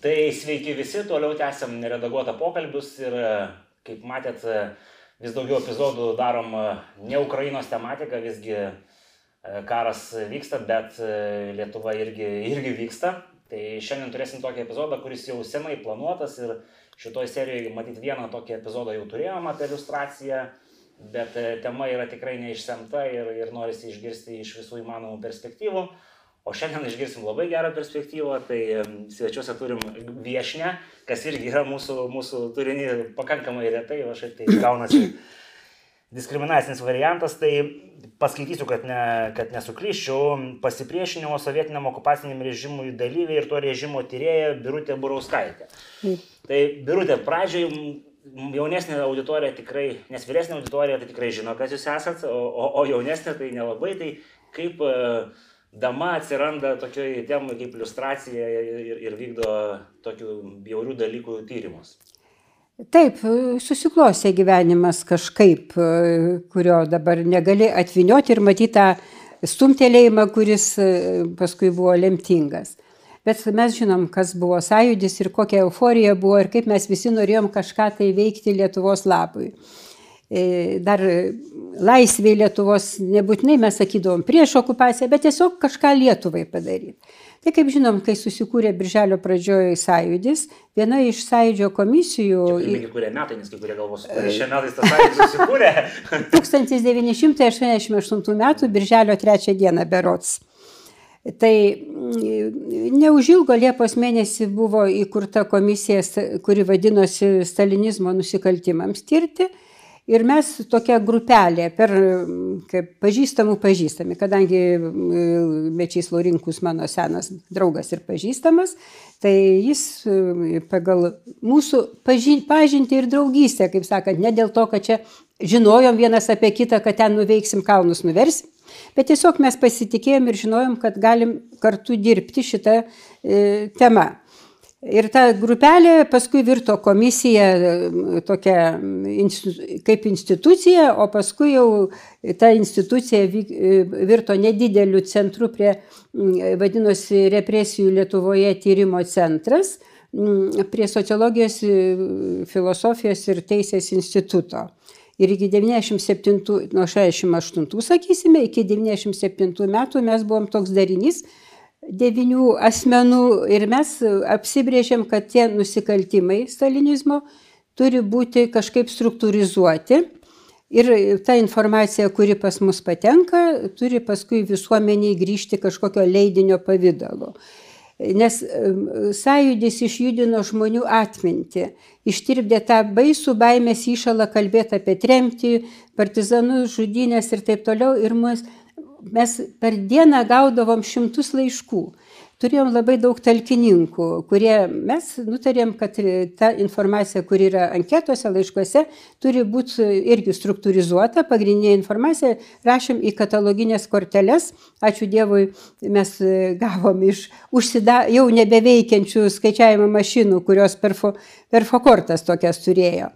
Tai sveiki visi, toliau tęsiam neredaguotą pokalbius ir kaip matėt, vis daugiau epizodų darom ne Ukrainos tematika, visgi karas vyksta, bet Lietuva irgi, irgi vyksta. Tai šiandien turėsim tokį epizodą, kuris jau senai planuotas ir šitoj serijoje matyti vieną tokį epizodą jau turėjom apie iliustraciją, bet tema yra tikrai neišsemta ir, ir norisi išgirsti iš visų įmanomų perspektyvų. O šiandien išgirsim labai gerą perspektyvą, tai svečiuose turim viešnę, kas irgi yra mūsų, mūsų turinį pakankamai retai, o šiaip tai gaunasi diskriminacinis variantas, tai paskaitysiu, kad, ne, kad nesuklyščiau, pasipriešinimo sovietiniam okupaciniam režimui dalyviai ir to režimo tyrėja Birutė Burauskaitė. Mm. Tai Birutė, pradžioj jaunesnė auditorija tikrai, nes vyresnė auditorija tai tikrai žino, kas jūs esat, o, o, o jaunesnė tai nelabai, tai kaip uh, dama atsiranda tokioj temai kaip iliustracija ir, ir vykdo tokių bjaurių dalykų tyrimus. Taip, susiklosė gyvenimas kažkaip, kurio dabar negali atvinioti ir matyti tą stumtelėjimą, kuris paskui buvo lemtingas. Bet mes žinom, kas buvo sąjūdis ir kokia euforija buvo ir kaip mes visi norėjom kažką tai veikti Lietuvos labui. E, dar laisvė Lietuvos, nebūtinai mes sakydavom prieš okupaciją, bet tiesiog kažką Lietuvai padaryti. Tai kaip žinom, kai susikūrė Birželio pradžioje sąjūdis, viena iš sąjūdžio komisijų... Čia kurie metai, nes kai kurie galvos, šie metais tas sąjūdis susikūrė. 1988 metų Birželio 3 dieną berots. Tai mm, neužilgo Liepos mėnesį buvo įkurta komisija, kuri vadinosi Stalinizmo nusikaltimams tirti Ir mes tokia grupelė, per kaip pažįstamų pažįstami, kadangi Mečys Laurinkus mano senas draugas ir pažįstamas, tai jis pagal mūsų pažinti ir draugystę, kaip sakant, ne dėl to, kad čia žinojom vienas apie kitą, kad ten nuveiksim kalnus nuversim, bet tiesiog mes pasitikėjom ir žinojom, kad galim kartu dirbti šitą e, temą. Ir ta grupelė paskui virto komisija tokia kaip institucija, o paskui jau ta institucija virto nedideliu centru prie, vadinosi, represijų Lietuvoje tyrimo centras prie sociologijos, filosofijos ir teisės instituto. Ir iki 97, nuo 68, sakysime, iki 97 metų mes buvom toks darinys, devinių asmenų ir mes apsibrėžėm, kad tie nusikaltimai stalinizmo turi būti kažkaip struktūrizuoti ir ta informacija, kuri pas mus patenka, turi paskui visuomeniai grįžti kažkokio leidinio pavydalu. Nes sąjūdis išjudino žmonių atmintį, ištirpdė tą baisų baimės įšalą kalbėti apie tremtį, partizanus, žudynės ir taip toliau. Ir mus, mes per dieną gaudavom šimtus laiškų. Turėjom labai daug talkininkų, kurie mes nutarėm, kad ta informacija, kuri yra anketose, laiškuose, turi būti irgi struktūrizuota. Pagrindinė informacija rašėm į kataloginės korteles. Ačiū Dievui, mes gavom iš užsida, jau nebeveikiančių skaičiavimo mašinų, kurios perfo, perfokortas tokias turėjo.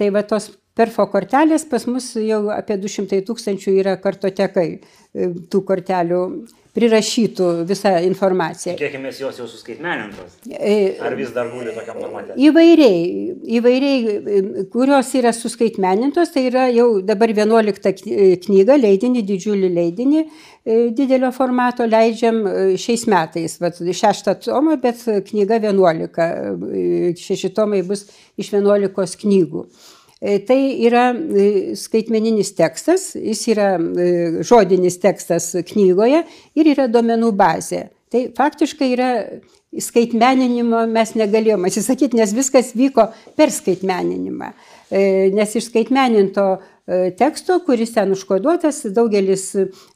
Tai va tos perfo kortelės pas mus jau apie 200 tūkstančių yra kartotekai e, tų kortelių prirašytų visą informaciją. Tikėkime, jos jau suskaitmenintos. E, Ar vis dar guli tokiam formate? Įvairiai, įvairiai, e, kurios yra suskaitmenintos, tai yra jau dabar 11 knyga, leidinį, didžiulį leidinį, didelio formato leidžiam šiais metais, vat, šeštą tomą, bet knyga 11, šeši tomai bus iš 11 knygų. E, tai yra e, skaitmeninis tekstas, jis yra e, žodinis tekstas knygoje ir yra duomenų bazė. Tai faktiškai yra skaitmeninimo mes negalėjome atsisakyti, nes viskas vyko per skaitmeninimą. Nes iš skaitmeninto teksto, kuris ten užkoduotas, daugelis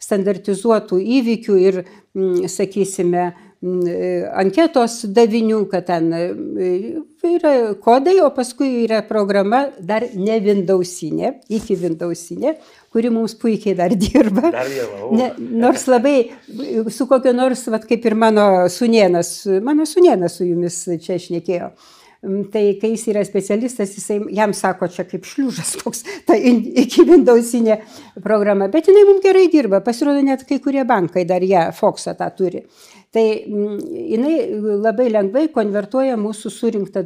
standartizuotų įvykių ir, sakysime, anketos davinių, kad ten yra kodai, o paskui yra programa dar ne Windowsinė, iki Windowsinė, kuri mums puikiai dar dirba. Dar jau. Ne, nors labai su kokio nors, vat, kaip ir mano sunienas, mano sunienas su jumis čia šnekėjo. Tai kai jis yra specialistas, jisai, jam sako, čia kaip šliužas koks, ta iki Windowsinė programa, bet jinai mums gerai dirba, pasirodo net kai kurie bankai dar ją, Foxą tą turi. Tai jinai labai lengvai konvertuoja mūsų surinktą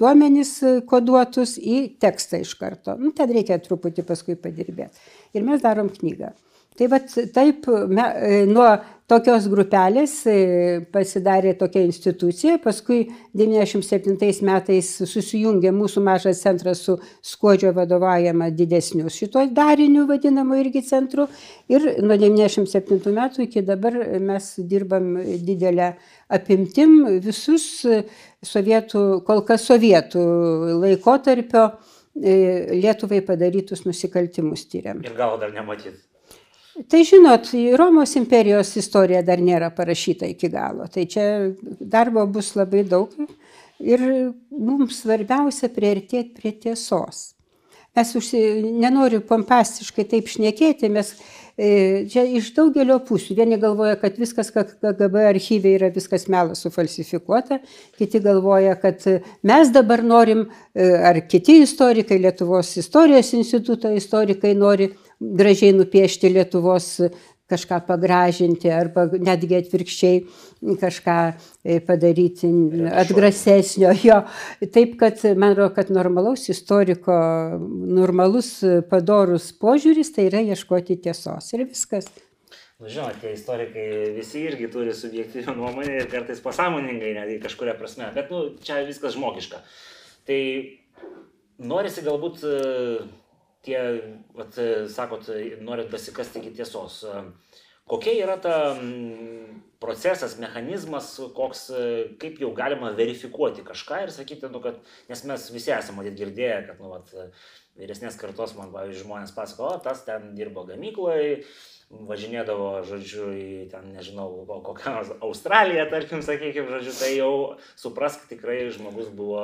duomenys koduotus į tekstą iš karto. Nu, ten reikia truputį paskui padirbėti. Ir mes darom knygą. Tai vat taip me, nuo tokios grupelės e, pasidarė tokia institucija, paskui 97 metais susijungė mūsų mažas centras su Skuodžio vadovaujama didesniu šito dariniu vadinamu irgi centru ir nuo 97 metų iki dabar mes dirbam didelę apimtim visus sovietų, kol kas sovietų laikotarpio e, Lietuvai padarytus nusikaltimus tyriam. Ir gal dar nematyt. Tai žinot, Romos imperijos istorija dar nėra parašyta iki galo. Tai čia darbo bus labai daug ir mums svarbiausia priartėti prie tiesos. Mes užsi, nenoriu pompastiškai taip šnekėti, mes e, čia iš daugelio pusių. Vieni galvoja, kad viskas KGB archyvė yra viskas melas sufalsifikuota, kiti galvoja, kad mes dabar norim, e, ar kiti istorikai, Lietuvos istorijos instituto istorikai nori gražiai nupiešti Lietuvos kažką pagražinti arba netgi atvirkščiai kažką e, padaryti atgrasesnio. Jo. Taip, kad man atrodo, kad normalaus istoriko, normalus padorus požiūris tai yra ieškoti tiesos ir viskas. Nu, žinot, tie istorikai visi irgi turi subjektyvią nuomonę ir kartais pasąmoningai, netgi kažkuria prasme, bet nu, čia viskas žmogiška. Tai norisi galbūt tie, vat, sakot, norit pasikasti iki tiesos. Kokia yra ta procesas, mechanizmas, koks, kaip jau galima verifikuoti kažką ir sakyti, nu, kad, nes mes visi esame matyt girdėję, kad, nu, vat, vyresnės kartos man, pavyzdžiui, žmonės pasako, o tas ten dirbo gamykloje, važinėdavo, žodžiu, į ten, nežinau, kokią nors Australiją, tarkim, sakykime, žodžiu, tai jau suprask, tikrai žmogus buvo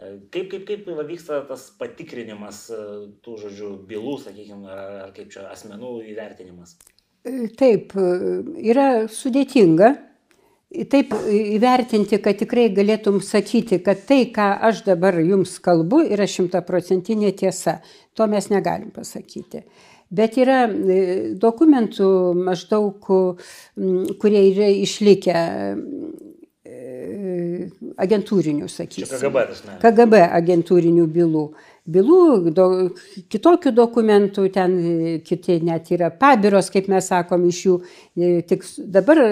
Kaip, kaip, kaip vyksta tas patikrinimas e, tų, žodžių, bylų, sakykime, ar kaip čia asmenų įvertinimas? E, taip, e, yra sudėtinga. Taip įvertinti, kad tikrai galėtum sakyti, kad tai, ką aš dabar jums kalbu, yra šimtaprocentinė tiesa. To mes negalim pasakyti. Bet yra dokumentų maždaug, kurie yra išlikę agentūrinių, sakysim. KGB, ne. KGB agentūrinių bylų. Bylų, do, kitokių dokumentų, ten kiti net yra pabiros, kaip mes sakom, iš jų. Tik dabar,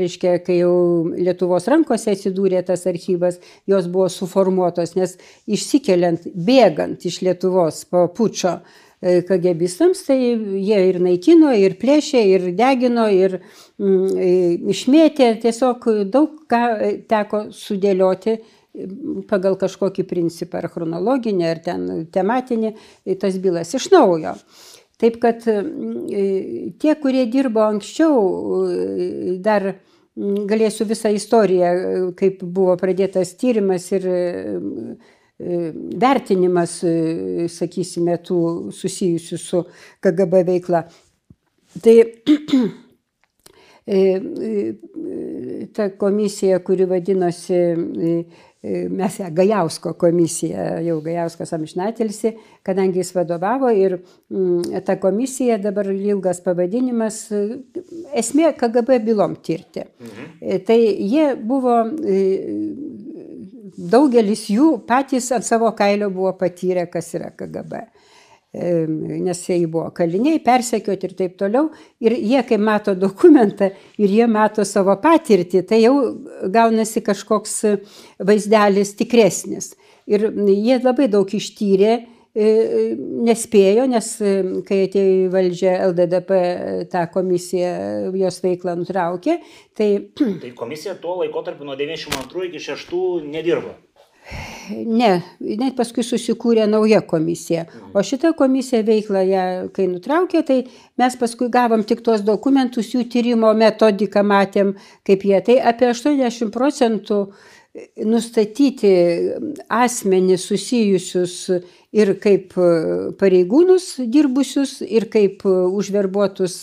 reiškia, kai jau Lietuvos rankose atsidūrė tas archyvas, jos buvo suformuotos, nes išsikeliant, bėgant iš Lietuvos po pučio, kagebistams, tai jie ir naikino, ir plėšė, ir degino, ir mm, e, išmėtė, tiesiog daug ką teko sudėlioti pagal kažkokį principą, ar chronologinį, ar ten tematinį, tas bylas iš naujo. Taip kad mm, tie, kurie dirbo anksčiau, dar mm, galėsiu visą istoriją, kaip buvo pradėtas tyrimas ir vertinimas, e, sakysime, tų susijusių su KGB veikla. Tai e, e, ta komisija, kuri vadinosi, mes ją Gajausko komisija, jau Gajauskas amžinatelsi, kadangi jis vadovavo ir mm, ta komisija, dabar ilgas pavadinimas, esmė KGB bylom tirti. Mhm. Tai jie buvo daugelis jų patys ant savo kailio buvo patyrę, kas yra KGB. Nes jie buvo kaliniai, persekioti ir taip toliau. Ir jie, kai mato dokumentą ir jie mato savo patirtį, tai jau gaunasi kažkoks vaizdelis tikresnis. Ir jie labai daug ištyrė nespėjo, nes e, kai atėjo į valdžią LDDP tą komisiją, jos veiklą nutraukė. Tai, tai komisija tuo laikotarpiu nuo 92 iki 6 nedirbo. Ne, net paskui susikūrė nauja komisija. Mhm. O šita komisija veiklą, ją, kai nutraukė, tai mes paskui gavom tik tuos dokumentus, jų tyrimo metodiką matėm, kaip jie. Tai apie 80 procentų nustatyti asmenys susijusius ir kaip pareigūnus dirbusius, ir kaip užverbuotus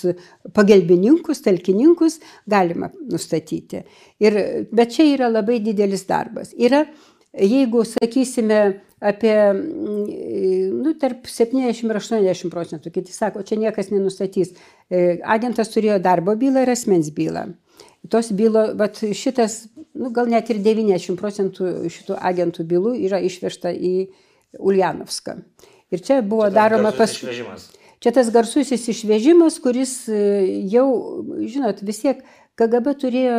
pagalbininkus, talkininkus galima nustatyti. Ir, bet čia yra labai didelis darbas. Yra jeigu sakysime apie, mm, nu, tarp 70 ir 80 procentų, kiti sako, čia niekas nenustatys. E, agentas turėjo darbo bylą ir asmens bylą. Tos bylo, bet šitas, nu, gal net ir 90 procentų šitų agentų bylų yra išvežta į Uljanovską. Ir čia buvo Čia daroma garsusis pas... išvežimas. Čia tas garsusis išvežimas, kuris e, jau, žinot, vis tiek KGB turėjo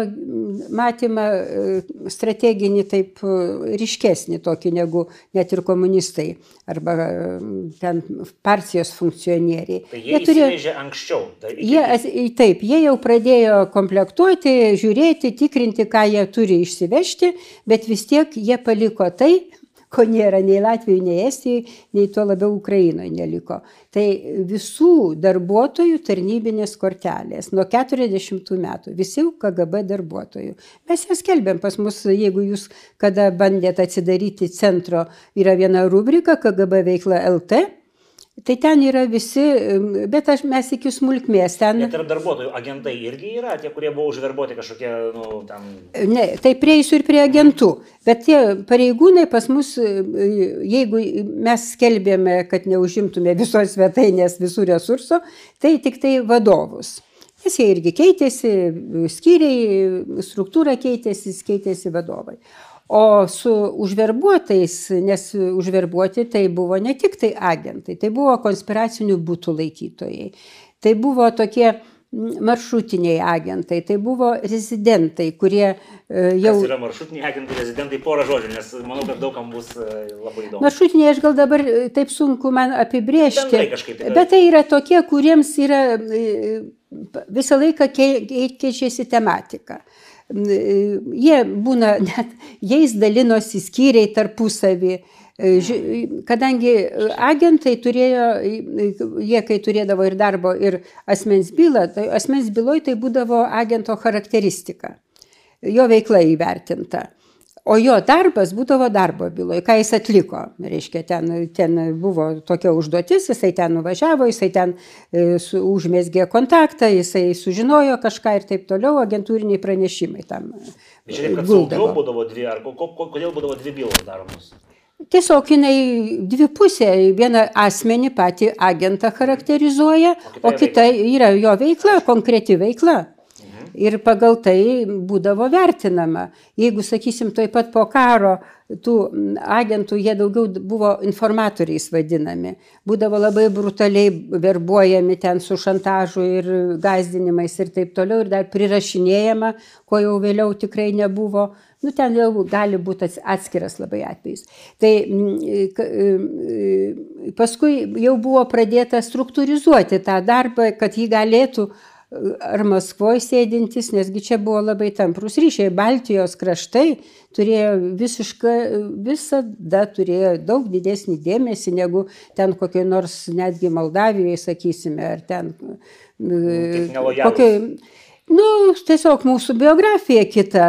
matymą e, strateginį taip e, ryškesnį tokį negu net ir komunistai arba ten partijos funkcionieriai. Tai jie, jie turėjo, anksčiau. Tai iki- jie, taip, jie jau pradėjo komplektuoti, žiūrėti, tikrinti, ką jie turi išsivežti, bet vis tiek jie paliko tai, ko nėra nei Latvijoje, nei Estijoje, nei tuo labiau Ukrainoje neliko. Tai visų darbuotojų tarnybinės kortelės nuo 40 metų, visi KGB darbuotojų. Mes jas kelbėm pas mus, jeigu jūs kada bandėt atsidaryti centro, yra viena rubrika KGB veikla LT. Tai ten yra visi, bet aš, mes iki smulkmės ten. Net ir darbuotojų agentai irgi yra, tie, kurie buvo užverbuoti kažkokie, nu, ten. Ne, tai prieisiu ir prie agentų. Bet tie pareigūnai pas mus, e, jeigu mes skelbėme, kad neužimtume visos svetainės visų resursų, tai tik tai vadovus. Nes jie irgi keitėsi, skyriai, struktūra keitėsi, keitėsi vadovai. O su užverbuotais, nes užverbuoti tai buvo ne tik tai agentai, tai buvo konspiracinių būtų laikytojai. Tai buvo tokie maršrutiniai agentai, tai buvo rezidentai, kurie e, jau... Kas yra maršrutiniai agentai, rezidentai, porą žodžių, nes manau, kad daugam bus e, labai įdomu. Maršrutiniai aš gal dabar e, taip sunku man apibriežti, Bendrai kažkaip yra. bet tai yra tokie, kuriems yra visą laiką kei- kei- keičiasi tematika. Jie būna net, jais dalinosi skyriai tarpusavį. E, Kadangi agentai turėjo, jie kai turėdavo ir darbo, ir asmens bylą, tai asmens byloj tai būdavo agento charakteristika, jo veikla įvertinta. O jo darbas būdavo darbo byloje, ką jis atliko. Reiškia, ten, ten buvo tokia užduotis, jisai ten nuvažiavo, jisai ten e, su, užmėsgė kontaktą, jisai sužinojo kažką ir taip toliau, agentūriniai pranešimai tam čia taip, kad guldavo. saugiau būdavo dvi, ar ko, ko, ko- kodėl būdavo dvi bylos daromos? Tiesiog jinai dvipusė, vieną asmenį patį agentą charakterizuoja, O kita o kita yra jo veikla, konkreti veikla. Ir pagal tai būdavo vertinama. Jeigu, sakysim, toj pat po karo tų agentų, jie daugiau buvo informatoriais vadinami. Būdavo labai brutaliai verbuojami ten su šantažu ir gazdinimais ir taip toliau, ir dar prirašinėjama, ko jau vėliau tikrai nebuvo. Nu, ten jau gali būti ats- atskiras labai atvejis. Tai paskui jau buvo pradėta struktūrizuoti tą darbą, kad jį galėtų ar Maskvoje sėdintis, nesgi čia buvo labai tamprus ryšiai. Baltijos kraštai turėjo visišką, visada turėjo daug didesnį dėmesį negu ten kokiai nors netgi Moldavijoje, sakysime, ar ten nelojalūs. kokiai. Nu, tiesiog mūsų biografija kita,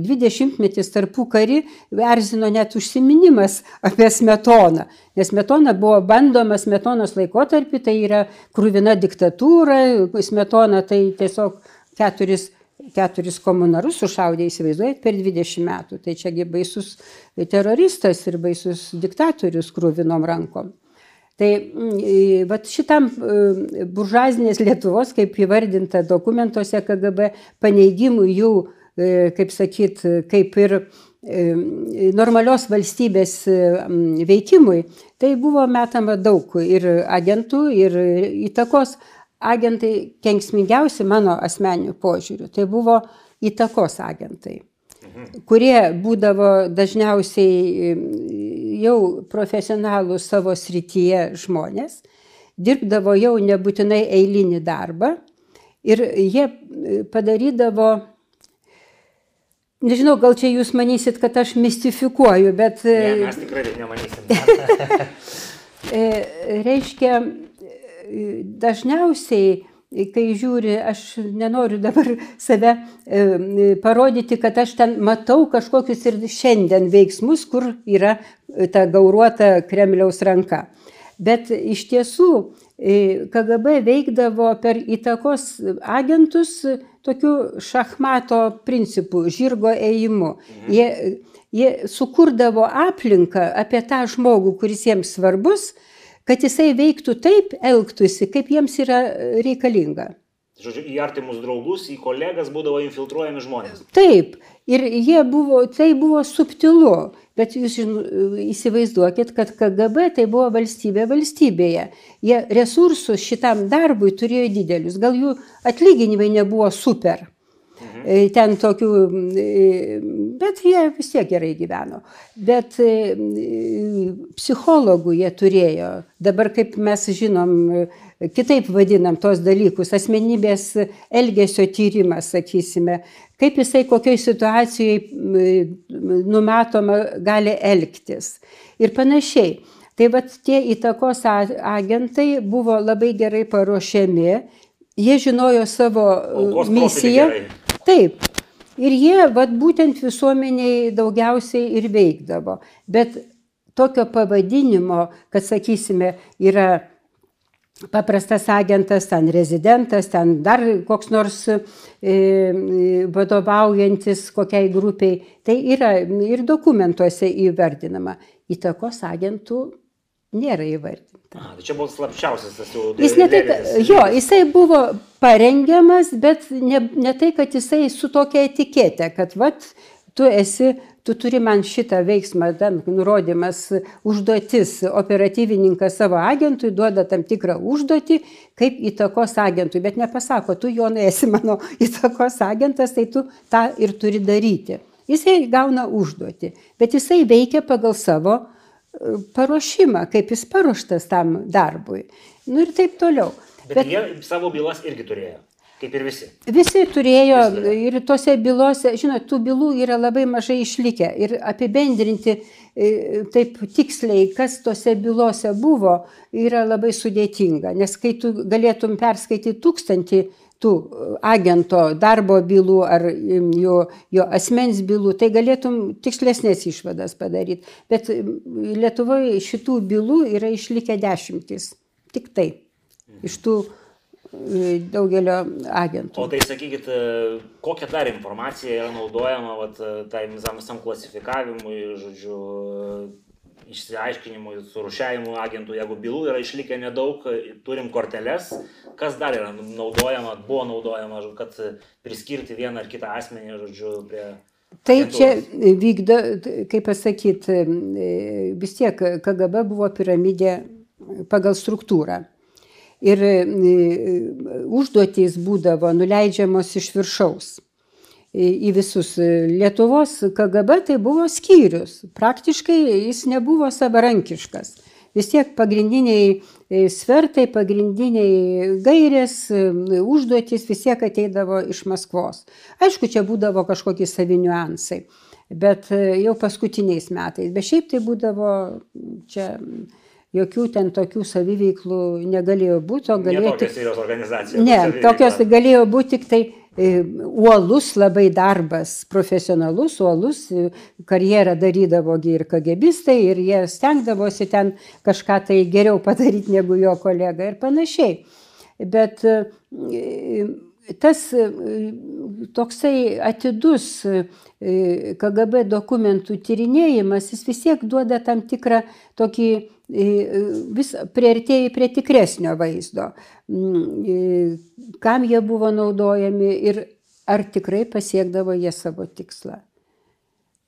20-metis tarpų kari erzino net užsiminimas apie smetoną, nes smetona buvo bandoma smetonos laikotarpį, tai yra krūvina diktatūra, smetona tai tiesiog keturis, keturis komunarus sušaudė, įsivaizduojat, per 20 metų. Tai čiagi baisus teroristas ir baisus diktatorius krūvinom rankom. Tai mm, vat šitam e, buržuazinės Lietuvos, kaip įvardinta dokumentuose KGB, paneigimui jų, e, kaip sakyt, kaip ir e, normalios valstybės veikimui, tai buvo metama daug ir agentų, ir įtakos. Agentai kenksmingiausi mano asmeniniu požiūriu, tai buvo įtakos agentai kurie būdavo dažniausiai jau profesionalų savo srityje žmonės, dirbdavo jau nebūtinai eilinį darbą ir jie padarydavo, nežinau, gal čia jūs manysit, kad aš mistifikuoju, bet Ne, mes tikrai nemanysim. E, reiškia, e, dažniausiai, kai žiūri, aš nenoriu dabar save e, parodyti, kad aš ten matau kažkokius ir šiandien veiksmus, kur yra ta gauruota Kremliaus ranka. Bet iš tiesų e, KGB veikdavo per įtakos agentus tokiu šachmato principu, žirgo ėjimu. Jie, jie sukurdavo aplinką apie tą žmogų, kuris jiems svarbus, kad jisai veiktų taip, elgtųsi, kaip jiems yra reikalinga. Žodžiu, į artimus draugus, į kolegas būdavo infiltruojami žmonės. Taip, ir jie buvo, tai buvo subtilu, bet jūs žin, įsivaizduokit, kad KGB tai buvo valstybė valstybėje. Jie resursus šitam darbui turėjo didelius, gal jų atlyginimai nebuvo super. Mhm. Ten tokių, e, bet jie vis tiek gerai gyveno. Bet e, psichologų jie turėjo. Dabar, kaip mes žinom, kitaip vadinam tos dalykus, asmenybės elgesio tyrimas, sakysime, kaip jisai kokioj situacijai numatoma gali elgtis ir panašiai. Tai vad tie įtakos agentai buvo labai gerai paruošiami, jie žinojo savo misiją. gerai. Taip. Ir jie vat, būtent visuomeniai daugiausiai ir veikdavo. Bet tokio pavadinimo, kad sakysime, yra paprastas agentas, ten rezidentas, ten dar koks nors e, vadovaujantis kokiai grupiai, tai yra ir dokumentuose įvardinama. Įtakos agentų nėra įvardinta. A, tai čia buvo slapčiausias tas jau. Jis ne tai, jo, jisai buvo parengiamas, bet ne, ne tai, kad jisai su tokia etiketė, kad vat, tu esi, tu turi man šitą veiksmą, ten nurodymas, užduotis, operatyvininkas savo agentui duoda tam tikrą užduotį, kaip įtakos agentui, bet nepasako, tu Jonai esi mano įtakos agentas, tai tu tą ir turi daryti. Jisai gauna užduotį, bet jisai veikia pagal savo paruošimą, kaip jis paruoštas tam darbui. Nu ir taip toliau. Bet, bet jie savo bylas irgi turėjo. Kaip ir visi. Visi turėjo Visi. ir tose bylose, žinot, tų bylų yra labai mažai išlikę. Ir apibendrinti e, taip tiksliai, kas tose bylose buvo, yra labai sudėtinga. Nes kai tu galėtum perskaityti tūkstantį tų agento darbo bylų ar jo, jo asmens bylų, tai galėtum tikslesnės išvadas padaryti. Bet Lietuvoje šitų bylų yra išlikę dešimtis. Tik tai. Iš tų e, daugelio agentų. O tai sakykit, e, kokia dar informacija yra naudojama vat, e, tai visam, klasifikavimui, žodžiu, e, išsiaiškinimui, surušiavimui agentų, jeigu bylų yra išlikę nedaug, e, turim korteles, kas dar yra naudojama, buvo naudojama, kad e, priskirti vieną ar kitą asmenį, žodžiu, prie... Tai čia agentūros. vykdo, kaip pasakyti, vis tiek KGB buvo piramidė pagal struktūrą. Ir e, užduotys būdavo nuleidžiamos iš viršaus į visus. Lietuvos KGB tai buvo skyrius. Praktiškai jis nebuvo savarankiškas. Vis tiek pagrindiniai e, svertai, pagrindiniai gairės, e, užduotys vis tiek ateidavo iš Maskvos. Aišku, čia būdavo kažkokie saviniuansai, bet e, jau paskutiniais metais. Bet šiaip tai būdavo čia jokių ten tokių saviveiklų negalėjo būti, o galėjo tokios tik... serios organizacijos. Ne, tokios galėjo būti tik tai uolus labai darbas, profesionalus, uolus, e, karjerą darydavo ir kagebistai ir jie stengdavosi ten kažką tai geriau padaryti negu jo kolega ir panašiai. Bet e, tas e, toksai atidus e, KGB dokumentų tyrinėjimas, jis vis tiek duoda tam tikrą tokį e, vis prieartėjai prie tikresnio vaizdo, Mm, kam jie buvo naudojami ir ar tikrai pasiekdavo jie savo tikslą.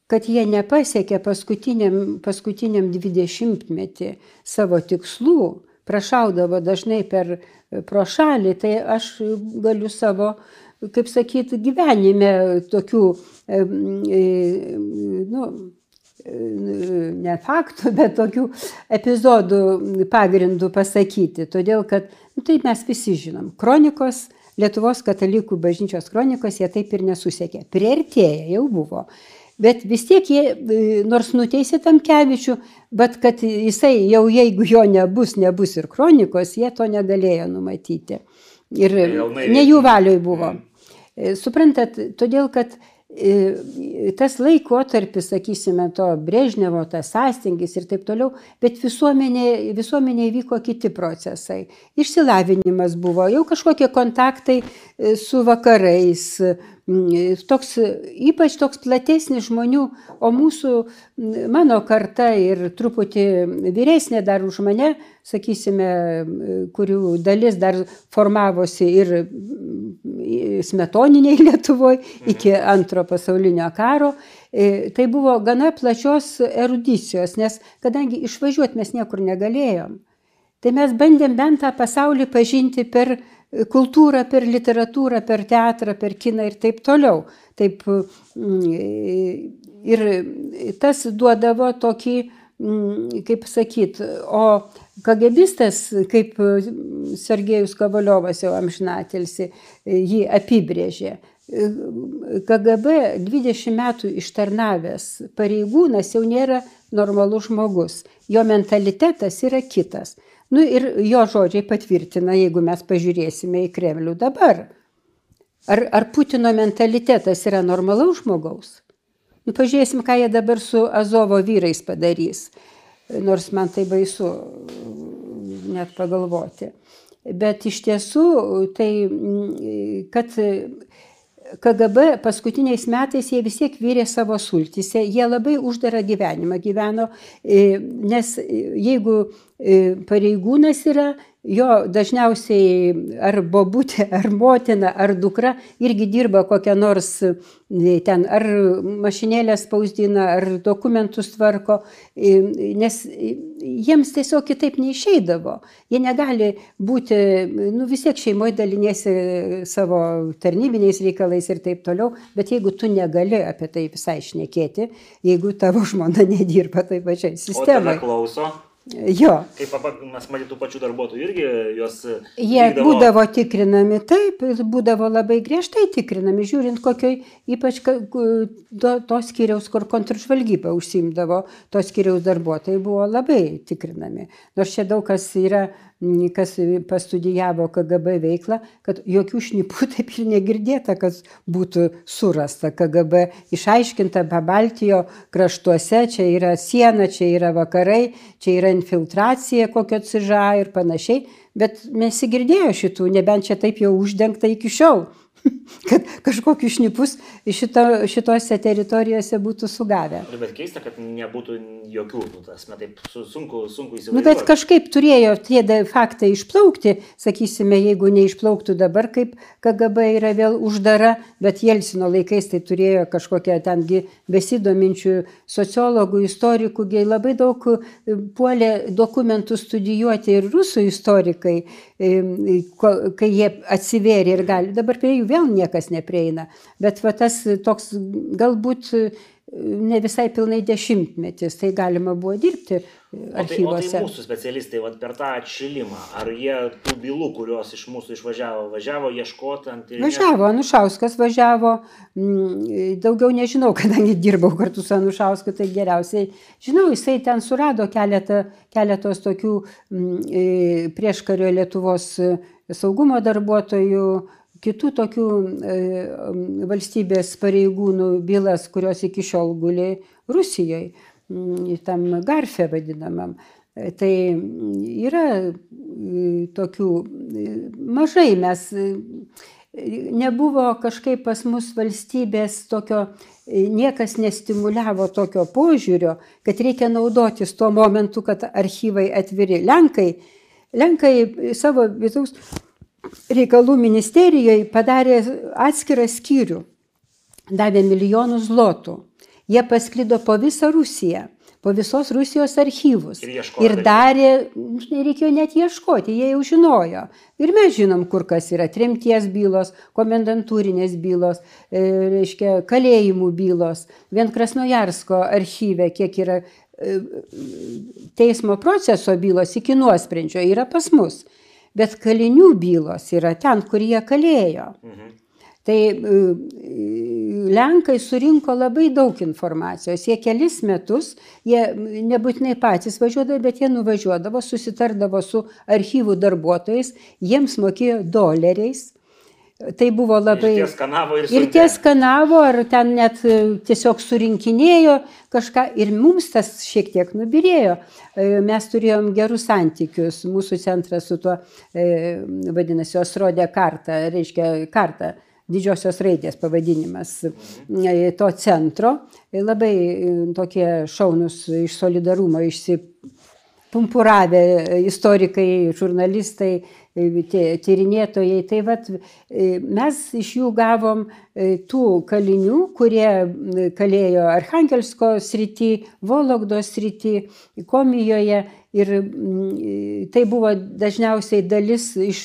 Kad jie nepasiekė paskutiniam, paskutiniam 20-metį savo tikslų, prašaudavo dažnai per pro šalį, tai aš galiu savo, kaip sakyti, gyvenime tokių, nu, ne faktų, bet tokių epizodų pagrindų pasakyti. Todėl, kad nu, tai mes visi žinom. Kronikos, Lietuvos katalikų bažnyčios kronikos jie taip ir nesusiekė. Priartėję jau buvo. Bet vis tiek jie, e, nors nuteisė Tamkevičių, bet kad jisai jau jeigu jo nebus, nebus ir kronikos, jie to negalėjo numatyti. Ir Jaunai ne jų valioj buvo. E, Suprantat, todėl kad tas laikotarpis, sakysime, to Brežnevo, tas sąstingis ir taip toliau, bet visuomenė, visuomenėje vyko kiti procesai. Išsilavinimas buvo, jau kažkokie kontaktai su vakarais. Toks, ypač toks platesnis žmonių, o mūsų, mano karta ir truputį vyresnė dar už mane, sakysime, kurių dalis dar formavosi ir smetoniniai Lietuvoje iki antro pasaulinio karo, tai buvo gana plačios erudicijos, nes kadangi išvažiuoti mes niekur negalėjom, tai mes bandėm bent tą pasaulį pažinti per kultūrą, per literatūrą, per teatrą, per kiną ir taip toliau. Taip, ir tas duodavo tokį, kaip sakyt, o kagebistas, kaip Sergejus Kavaliovas jau amžinatelsi, jį apibrėžė. KGB 20 metų ištarnavęs pareigūnas jau nėra normalus žmogus. Jo mentalitetas yra kitas. Nu ir jo žodžiai patvirtina, jeigu mes pažiūrėsime į Kremlių dabar. Ar, ar Putino mentalitetas yra normalaus žmogaus? Nu, pažiūrėsim, ką jie dabar su Azovo vyrais padarys. Nors man tai baisu net pagalvoti. Bet iš tiesų, tai kad KGB paskutiniais metais jie vis tiek vyrė savo sultyse, jie labai uždarą gyvenimą gyveno, nes jeigu pareigūnas yra, jo dažniausiai ar bobutė, ar motina, ar dukra irgi dirba kokią nors ten, ar mašinėlę spausdina, ar dokumentus tvarko, nes jiems tiesiog kitaip neišeidavo. Jie negali būti, nu vis tiek šeimoje dalinėsi savo tarnybiniais reikalais ir taip toliau, bet jeigu tu negali apie tai visai šnekėti, jeigu tavo žmona nedirba taip pačiai sistemai. O klauso? Jo. Kaip mes matytų pačių darbuotojų irgi juos. Jie vykdavo... būdavo tikrinami, taip, būdavo labai griežtai tikrinami, žiūrint kokioj, ypač to, to skyriaus, kur kontržvalgyba užsimdavo, to skyriaus darbuotojai buvo labai tikrinami. Nors čia daug kas yra kas pastudijavo KGB veiklą, kad jokių šnipų taip ir negirdėta, kad būtų surasta KGB išaiškinta Pabaltijo kraštuose, čia yra siena, čia yra vakarai, čia yra infiltracija kokio ciža ir panašiai, bet nesigirdėjo šitų, nebent čia taip jau uždengta iki šiol. Kad kažkokius šnipus šito, šitose teritorijose būtų sugavę. Bet keista, kad nebūtų jokių, nu, tas, na, taip sunku, sunku įsivaizduoti. Nu, bet kažkaip turėjo tie faktai išplaukti, sakysime, jeigu neišplauktų dabar, kaip KGB yra vėl uždara, bet Jelsino laikais tai turėjo kažkokia tengi besidominčių sociologų, istorikų, labai daug puolė dokumentų studijuoti ir rusų istorikai kai jie atsivėrė ir gali, dabar prie jų vėl niekas neprieina. Bet va tas toks galbūt ne visai pilnai dešimtmetis, tai galima buvo dirbti archyvose. O tai, o tai mūsų specialistai vat, per tą atšilimą, ar jie tų bylų, kurios iš mūsų išvažiavo, važiavo ieškoti ant... Važiavo, Anušauskas važiavo, mm, daugiau nežinau, kadangi dirbau kartu su Anušausku, tai geriausiai žinau, jisai ten surado keletą, keletos tokių mm, prieškario Lietuvos saugumo darbuotojų, kitų tokių e, valstybės pareigūnų bylas, kurios iki šiol guli Rusijoje, tam garfe vadinamam. E, tai yra e, tokių mažai mes, nebuvo kažkaip pas mus valstybės tokio, niekas nestimuliavo tokio požiūrio, kad reikia naudotis tuo momentu, kad archyvai atviri. Lenkai, Lenkai savo vidaus reikalų ministerijoje padarė atskirą skyrių, davė milijonus zlotų. Jie pasklido po visą Rusiją, po visos Rusijos archyvus. Ir, ir darė, nereikėjo net ieškoti, jie jau žinojo. Ir mes žinom, kur kas yra tremties bylos, komendantūrinės bylos, e, reiškia, kalėjimų bylos. Vien Krasnojarsko archyve, kiek yra e, teismo proceso bylos iki nuosprendžio, yra pas mus bet kalinių bylos yra ten, kur jie kalėjo. Mhm. Tai e, Lenkai surinko labai daug informacijos. Jie kelis metus, jie nebūtinai patys važiuodavo, bet jie nuvažiuodavo, susitardavo su archyvų darbuotojais, jiems mokėjo doleriais. Tai buvo labai... Ir tie skanavo ir Ir tie skanavo, ar ten net e, tiesiog surinkinėjo kažką ir mums tas šiek tiek nubirėjo. E, Mes turėjom gerus santykius, mūsų centras su tuo, e, vadinasi, Osrodė kartą, reiškia kartą, didžiosios raidės pavadinimas e, to centro. Labai tokie šaunus iš solidarumo išsipumpuravę istorikai, žurnalistai, tie tyrinėtojai. Tai vat, e, mes iš jų gavom e, tų kalinių, kurie kalėjo Arhangelsko srity, Vologdo srity, Komijoje. Ir mm, tai buvo dažniausiai dalis iš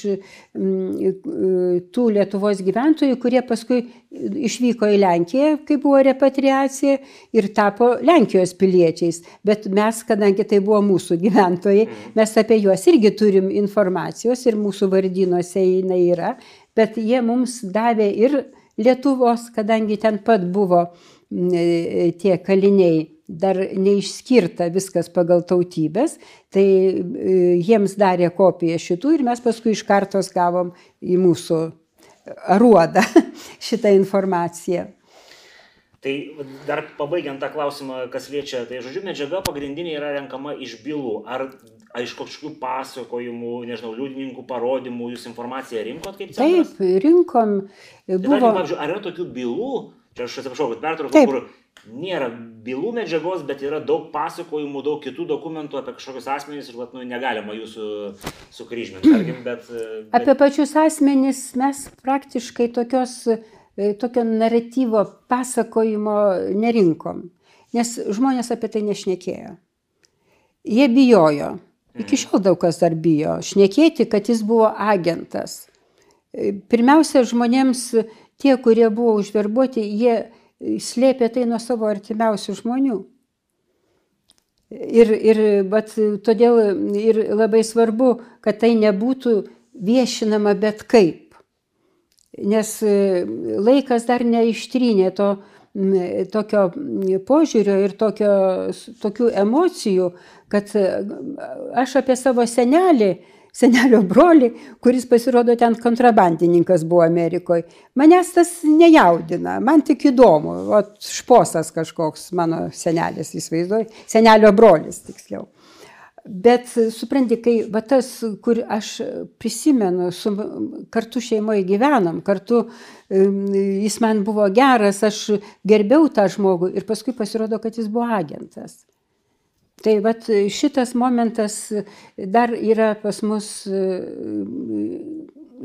mm, tų Lietuvos gyventojų, kurie paskui išvyko į Lenkiją, kai buvo repatriacija ir tapo Lenkijos piliečiais. Bet mes, kadangi tai buvo mūsų gyventojai, mes apie juos irgi turim informacijos ir mūsų vardynuose jinai yra, bet jie mums davė ir Lietuvos, kadangi ten pat buvo mm, tie kaliniai dar neišskirta viskas pagal tautybės, tai e, jiems darė kopiją šitų ir mes paskui iš kartos gavom į mūsų aruodą šitą informaciją. Tai dar pabaigiant tą klausimą, kas liečia, tai žodžiu, medžiaga pagrindinė yra renkama iš bylų. Ar iš kažkokių pasakojimų, nežinau, liudininkų parodymų jūs informaciją rinkot kaip centras? Taip, rinkom. Tai tarkim, Buvo, pavyzdžiui, ar yra tokių bylų, čia aš atsiprašau, kad pertraukiau, kur nėra bylų medžiagos, bet yra daug pasakojimų, daug kitų dokumentų apie kažkokius asmenys ir vat, nu, negalima jūsų sukryžminti, tarkim, bet... bet apie pačius asmenys mes praktiškai tokios, e, tokio naratyvo pasakojimo nerinkom, nes žmonės apie tai nešnekėjo. Jie bijojo. Iki šiol daug kas dar bijo. Šnekėti, kad jis buvo agentas. E, Pirmiausia, žmonėms, tie, kurie buvo užverbuoti, jie slėpė tai nuo savo artimiausių žmonių. Ir, ir bet, todėl ir labai svarbu, kad tai nebūtų viešinama bet kaip. Nes e, laikas dar neištrynė to tokio požiūrio ir tokio, tokių emocijų, kad e, aš apie savo senelį, senelio brolį, kuris pasirodo ten kontrabandininkas buvo Amerikoje, manęs tas nejaudina, man tik įdomu, o šposas kažkoks mano senelis, įsivaizduoju, senelio brolis tiksliau. Bet supranti, kai va tas, kur aš prisimenu, su, kartu šeimoje gyvenam, kartu jis man buvo geras, aš gerbiau tą žmogų ir paskui pasirodo, kad jis buvo agentas. Tai vat šitas momentas dar yra pas mus e,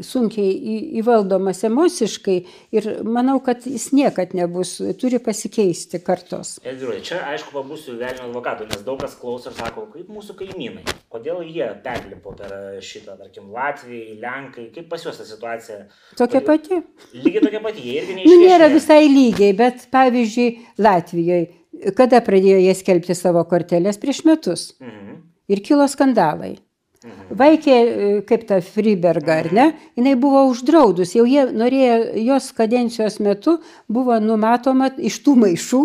sunkiai įvaldomas emociškai ir manau, kad jis niekad nebus, turi pasikeisti kartos. Edžiūrė, čia aišku pabūsiu velnio advokatu, nes daug kas klauso ir sako, kaip mūsų kaimynai, kodėl jie perlipo per šitą, tarkim, Latvijai, Lenkai, kaip pas juos ta situacija. Tokia pati. Lygiai tokia pati, jie irgi Nu, neišviešinę. nėra visai lygiai, bet pavyzdžiui, Latvijoje, kada pradėjo jie skelbti savo kortelės prieš metus Mhm. ir kilo skandalai. Mhm. Vaikė, e, kaip ta Friberga, ar ne, jinai buvo uždraudus, jau jie norėjo, jos kadencijos metu buvo numatoma iš tų maišų,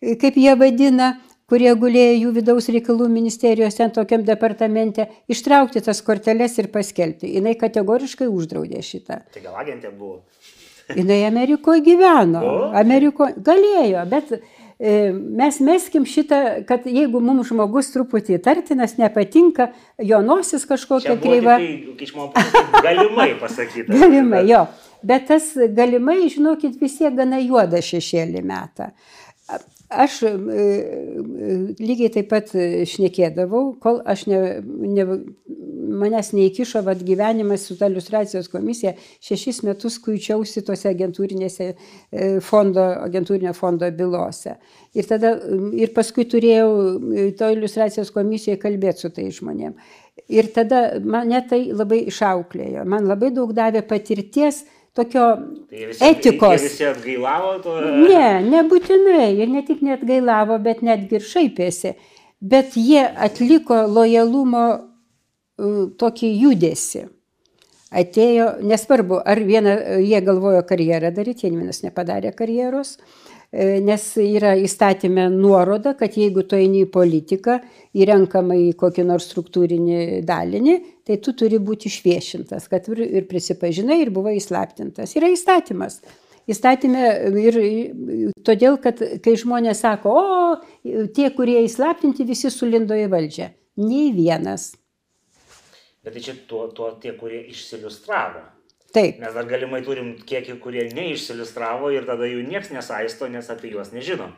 e, kaip jie vadina, kurie gulėjo jų vidaus reikalų ministerijos ten tokiam departamente, ištraukti tas korteles ir paskelbti. Jis kategoriškai uždraudė šitą. Tai gal agentė buvo. Jinai Amerikoje gyveno. O? Amerikoje galėjo, bet mes meskim šitą, kad jeigu mums žmogus truputį tartinas, nepatinka, jo nosis kažkokia kreiva. tai, galimai pasakyti. Galimai, jo. Bet tas galimai, žinokit, vis tiek gana juoda šešėlį metą. Aš e, e, lygiai taip pat e, šnekėdavau, kol aš ne, ne, manęs neįkišo vat, gyvenimas su ta iliustracijos komisija, šešis metus kuičiausi tose agentūrinėse fondo, agentūrinio fondo bylose. Ir, tada, ir paskui turėjau to iliustracijos komisijoje kalbėti su tai žmonėm. Ir tada mane tai labai išauklėjo. Man labai daug davė patirties tokio Tai jie visi, etikos. Jie visi atgailavo to. Ne, nebūtinai. Ir ne tik net gailavo, bet netgi ir šaipėsi. Bet jie atliko lojalumo uh, tokį judesi. atėjo, nesvarbu, ar vieną, jie galvojo karjerą daryti, Janvinas nepadarė karjeros, e, nes yra įstatymė nuoroda, kad jeigu tu eini į politiką, įrenkama į kokį nors struktūrinį dalinį, tai tu turi būti išviešintas, kad ir, prisipažinai, ir buvo įslaptintas. Yra įstatymas. Įstatymė ir todėl, kad kai žmonės sako, o tie, kurie įslaptinti, visi sulindo į valdžią. Nei vienas. Bet tai čia tuo, tuo tie, kurie išsiliustravo. Taip. Mes dar galimai turim kiekį, kurie neišsiliustravo ir tada jų niekas nesaisto, nes apie juos nežinom.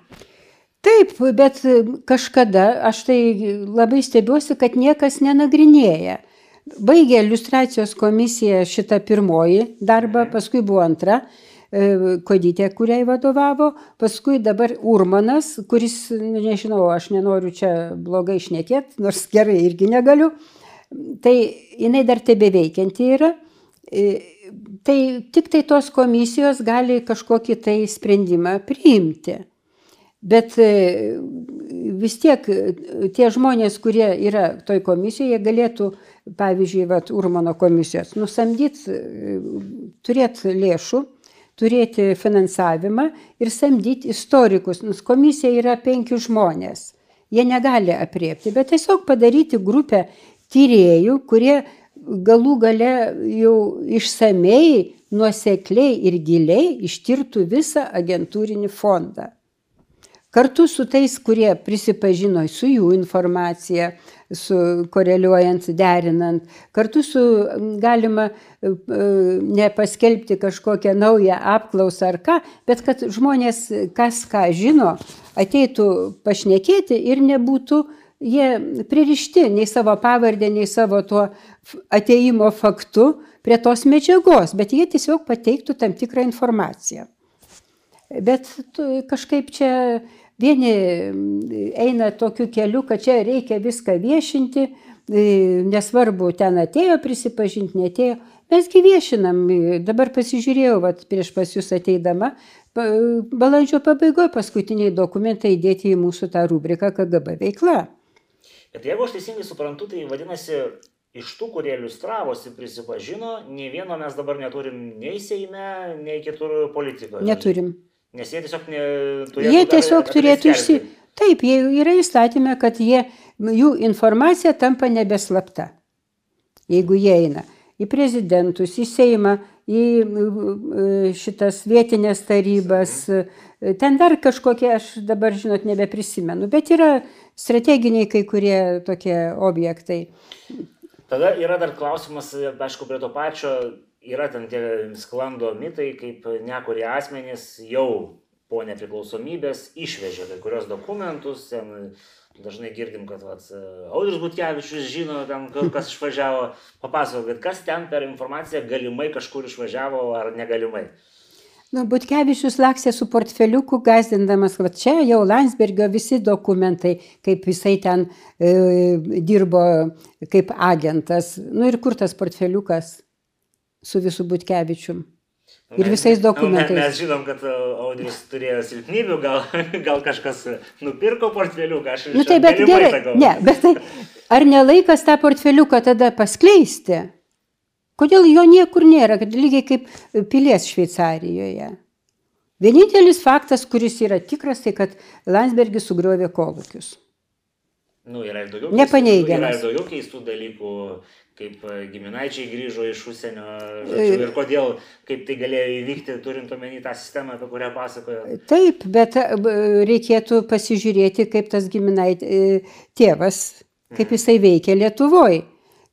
Taip, bet kažkada aš tai labai stebiuosi, kad niekas nenagrinėja. Baigė iliustracijos komisija šitą pirmoji darbą, paskui buvo antra E, Kodytė, kuriai vadovavo, paskui dabar Urmanas, kuris, nežinau, aš nenoriu čia blogai išnekėti, nors gerai irgi negaliu, tai jinai dar tebe veikianti yra. E, tai tik tai tos komisijos gali kažkokį tai sprendimą priimti. Bet e, vis tiek tie žmonės, kurie yra toj komisijoje, galėtų, pavyzdžiui, vat, Urmano komisijos, nusamdyti, turėti lėšų turėti finansavimą ir samdyti istorikus, nes komisija yra penki žmonės. Jie negali apriepti, bet tiesiog padaryti grupę tyriejų, kurie galų gale jau išsamei, nuosekliai ir giliai ištirtų visą agentūrinį fondą. Kartu su tais, kurie prisipažino su jų informacija, su koreliuojant, derinant. Kartu su galima e, nepaskelbti kažkokią naują apklausą ar ką, bet kad žmonės, kas ką žino, ateitų pašnekėti ir nebūtų jie pririšti nei savo pavardę, nei savo tuo ateimo faktu prie tos medžiagos, bet jie tiesiog pateiktų tam tikrą informaciją. Bet kažkaip čia Vieni eina tokiu keliu, kad čia reikia viską viešinti, nesvarbu, ten atėjo prisipažinti, netėjo. Mesgi viešinam, dabar pasižiūrėjau, vat, prieš pas jūs ateidama, balandžio pabaigoje paskutiniai dokumentai įdėti į mūsų tą rubriką KGB veikla. Bet jeigu aš teisingai suprantu, tai vadinasi, iš tų, kurie iliustravosi, prisipažino, nei vieno mes dabar neturim nei Seime, nei kitur politikoje. Neturim. Nes jie tiesiog turėtų. Jie tiesiog turėtų išsi... Taip, jie yra įstatymė, kad jie, jų informacija tampa nebeslapta. Jeigu jie eina į prezidentus, į Seimą, į šitas vietinės tarybas, ten dar kažkokie, aš dabar, žinot, nebeprisimenu, bet yra strateginiai kai kurie tokie objektai. Tada yra dar klausimas, aišku, prie to pačio yra ten tie sklando mitai, kaip nekurie asmenys jau po nepriklausomybės išvežė kai kurios dokumentus, ten dažnai girdim, kad vat, Audrius Butkevičius žino, ten, kas išvažiavo, papasakokit, kas ten per informaciją galimai kažkur išvažiavo ar negalimai. Nu, Butkevičius laksė su portfeliuku, gazdindamas, kad čia jau Landsbergio visi dokumentai, kaip jisai ten e, dirbo kaip agentas. Nu ir kur tas portfeliukas? su visu Butkevičium. Ir mes, visais dokumentais. Mes, mes žinom, kad e, Audrius turėjo silpnybių, gal, gal kažkas nupirko portfeliuką, aš nu, tai bet gerai, sakau. ne, bet tai ar nelaikas tą portfeliuką tada paskleisti? Kodėl jo niekur nėra, lygiai kaip pilies Šveicarijoje. Vienintelis faktas, kuris yra tikras, tai kad Landsbergis sugriovė kolūkius. Nu, yra ir daugiau, Nepaneigiamas. Yra ir daugiau keistų dalykų, kaip e, giminaičiai grįžo iš užsienio žodžiu, ir kodėl, kaip tai galėjo įvykti, turint omeny tą sistemą, apie kurią pasakojo. Taip, bet e, reikėtų pasižiūrėti, kaip tas giminait e, tėvas, kaip mhm. jisai veikia Lietuvoje.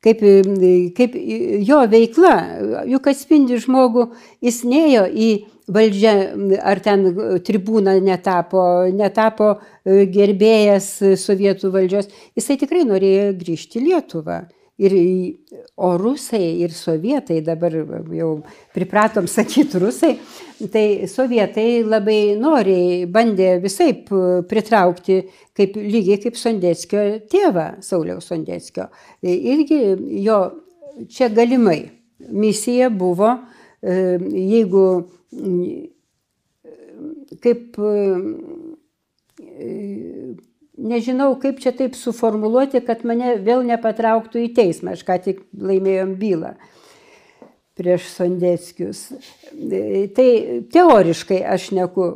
Kaip, kaip jo veikla, juk atspindi žmogų, jis nejo į valdžią, ar ten tribūną netapo, netapo gerbėjas sovietų valdžios, jisai tikrai norėjo grįžti į Lietuvą. Ir, o rusai ir sovietai, dabar jau pripratom sakyti rusai, tai sovietai labai noriai bandė visai pritraukti, kaip, lygiai kaip Sondeckio tėvą, Sauliaus Sondeckio. Irgi jo čia galimai misija buvo, e, jeigu kaip nežinau, kaip čia taip suformuluoti, kad mane vėl nepatrauktų į teismą, aš ką tik laimėjom bylą. prieš Sondeckius. Tai teoriškai aš neku.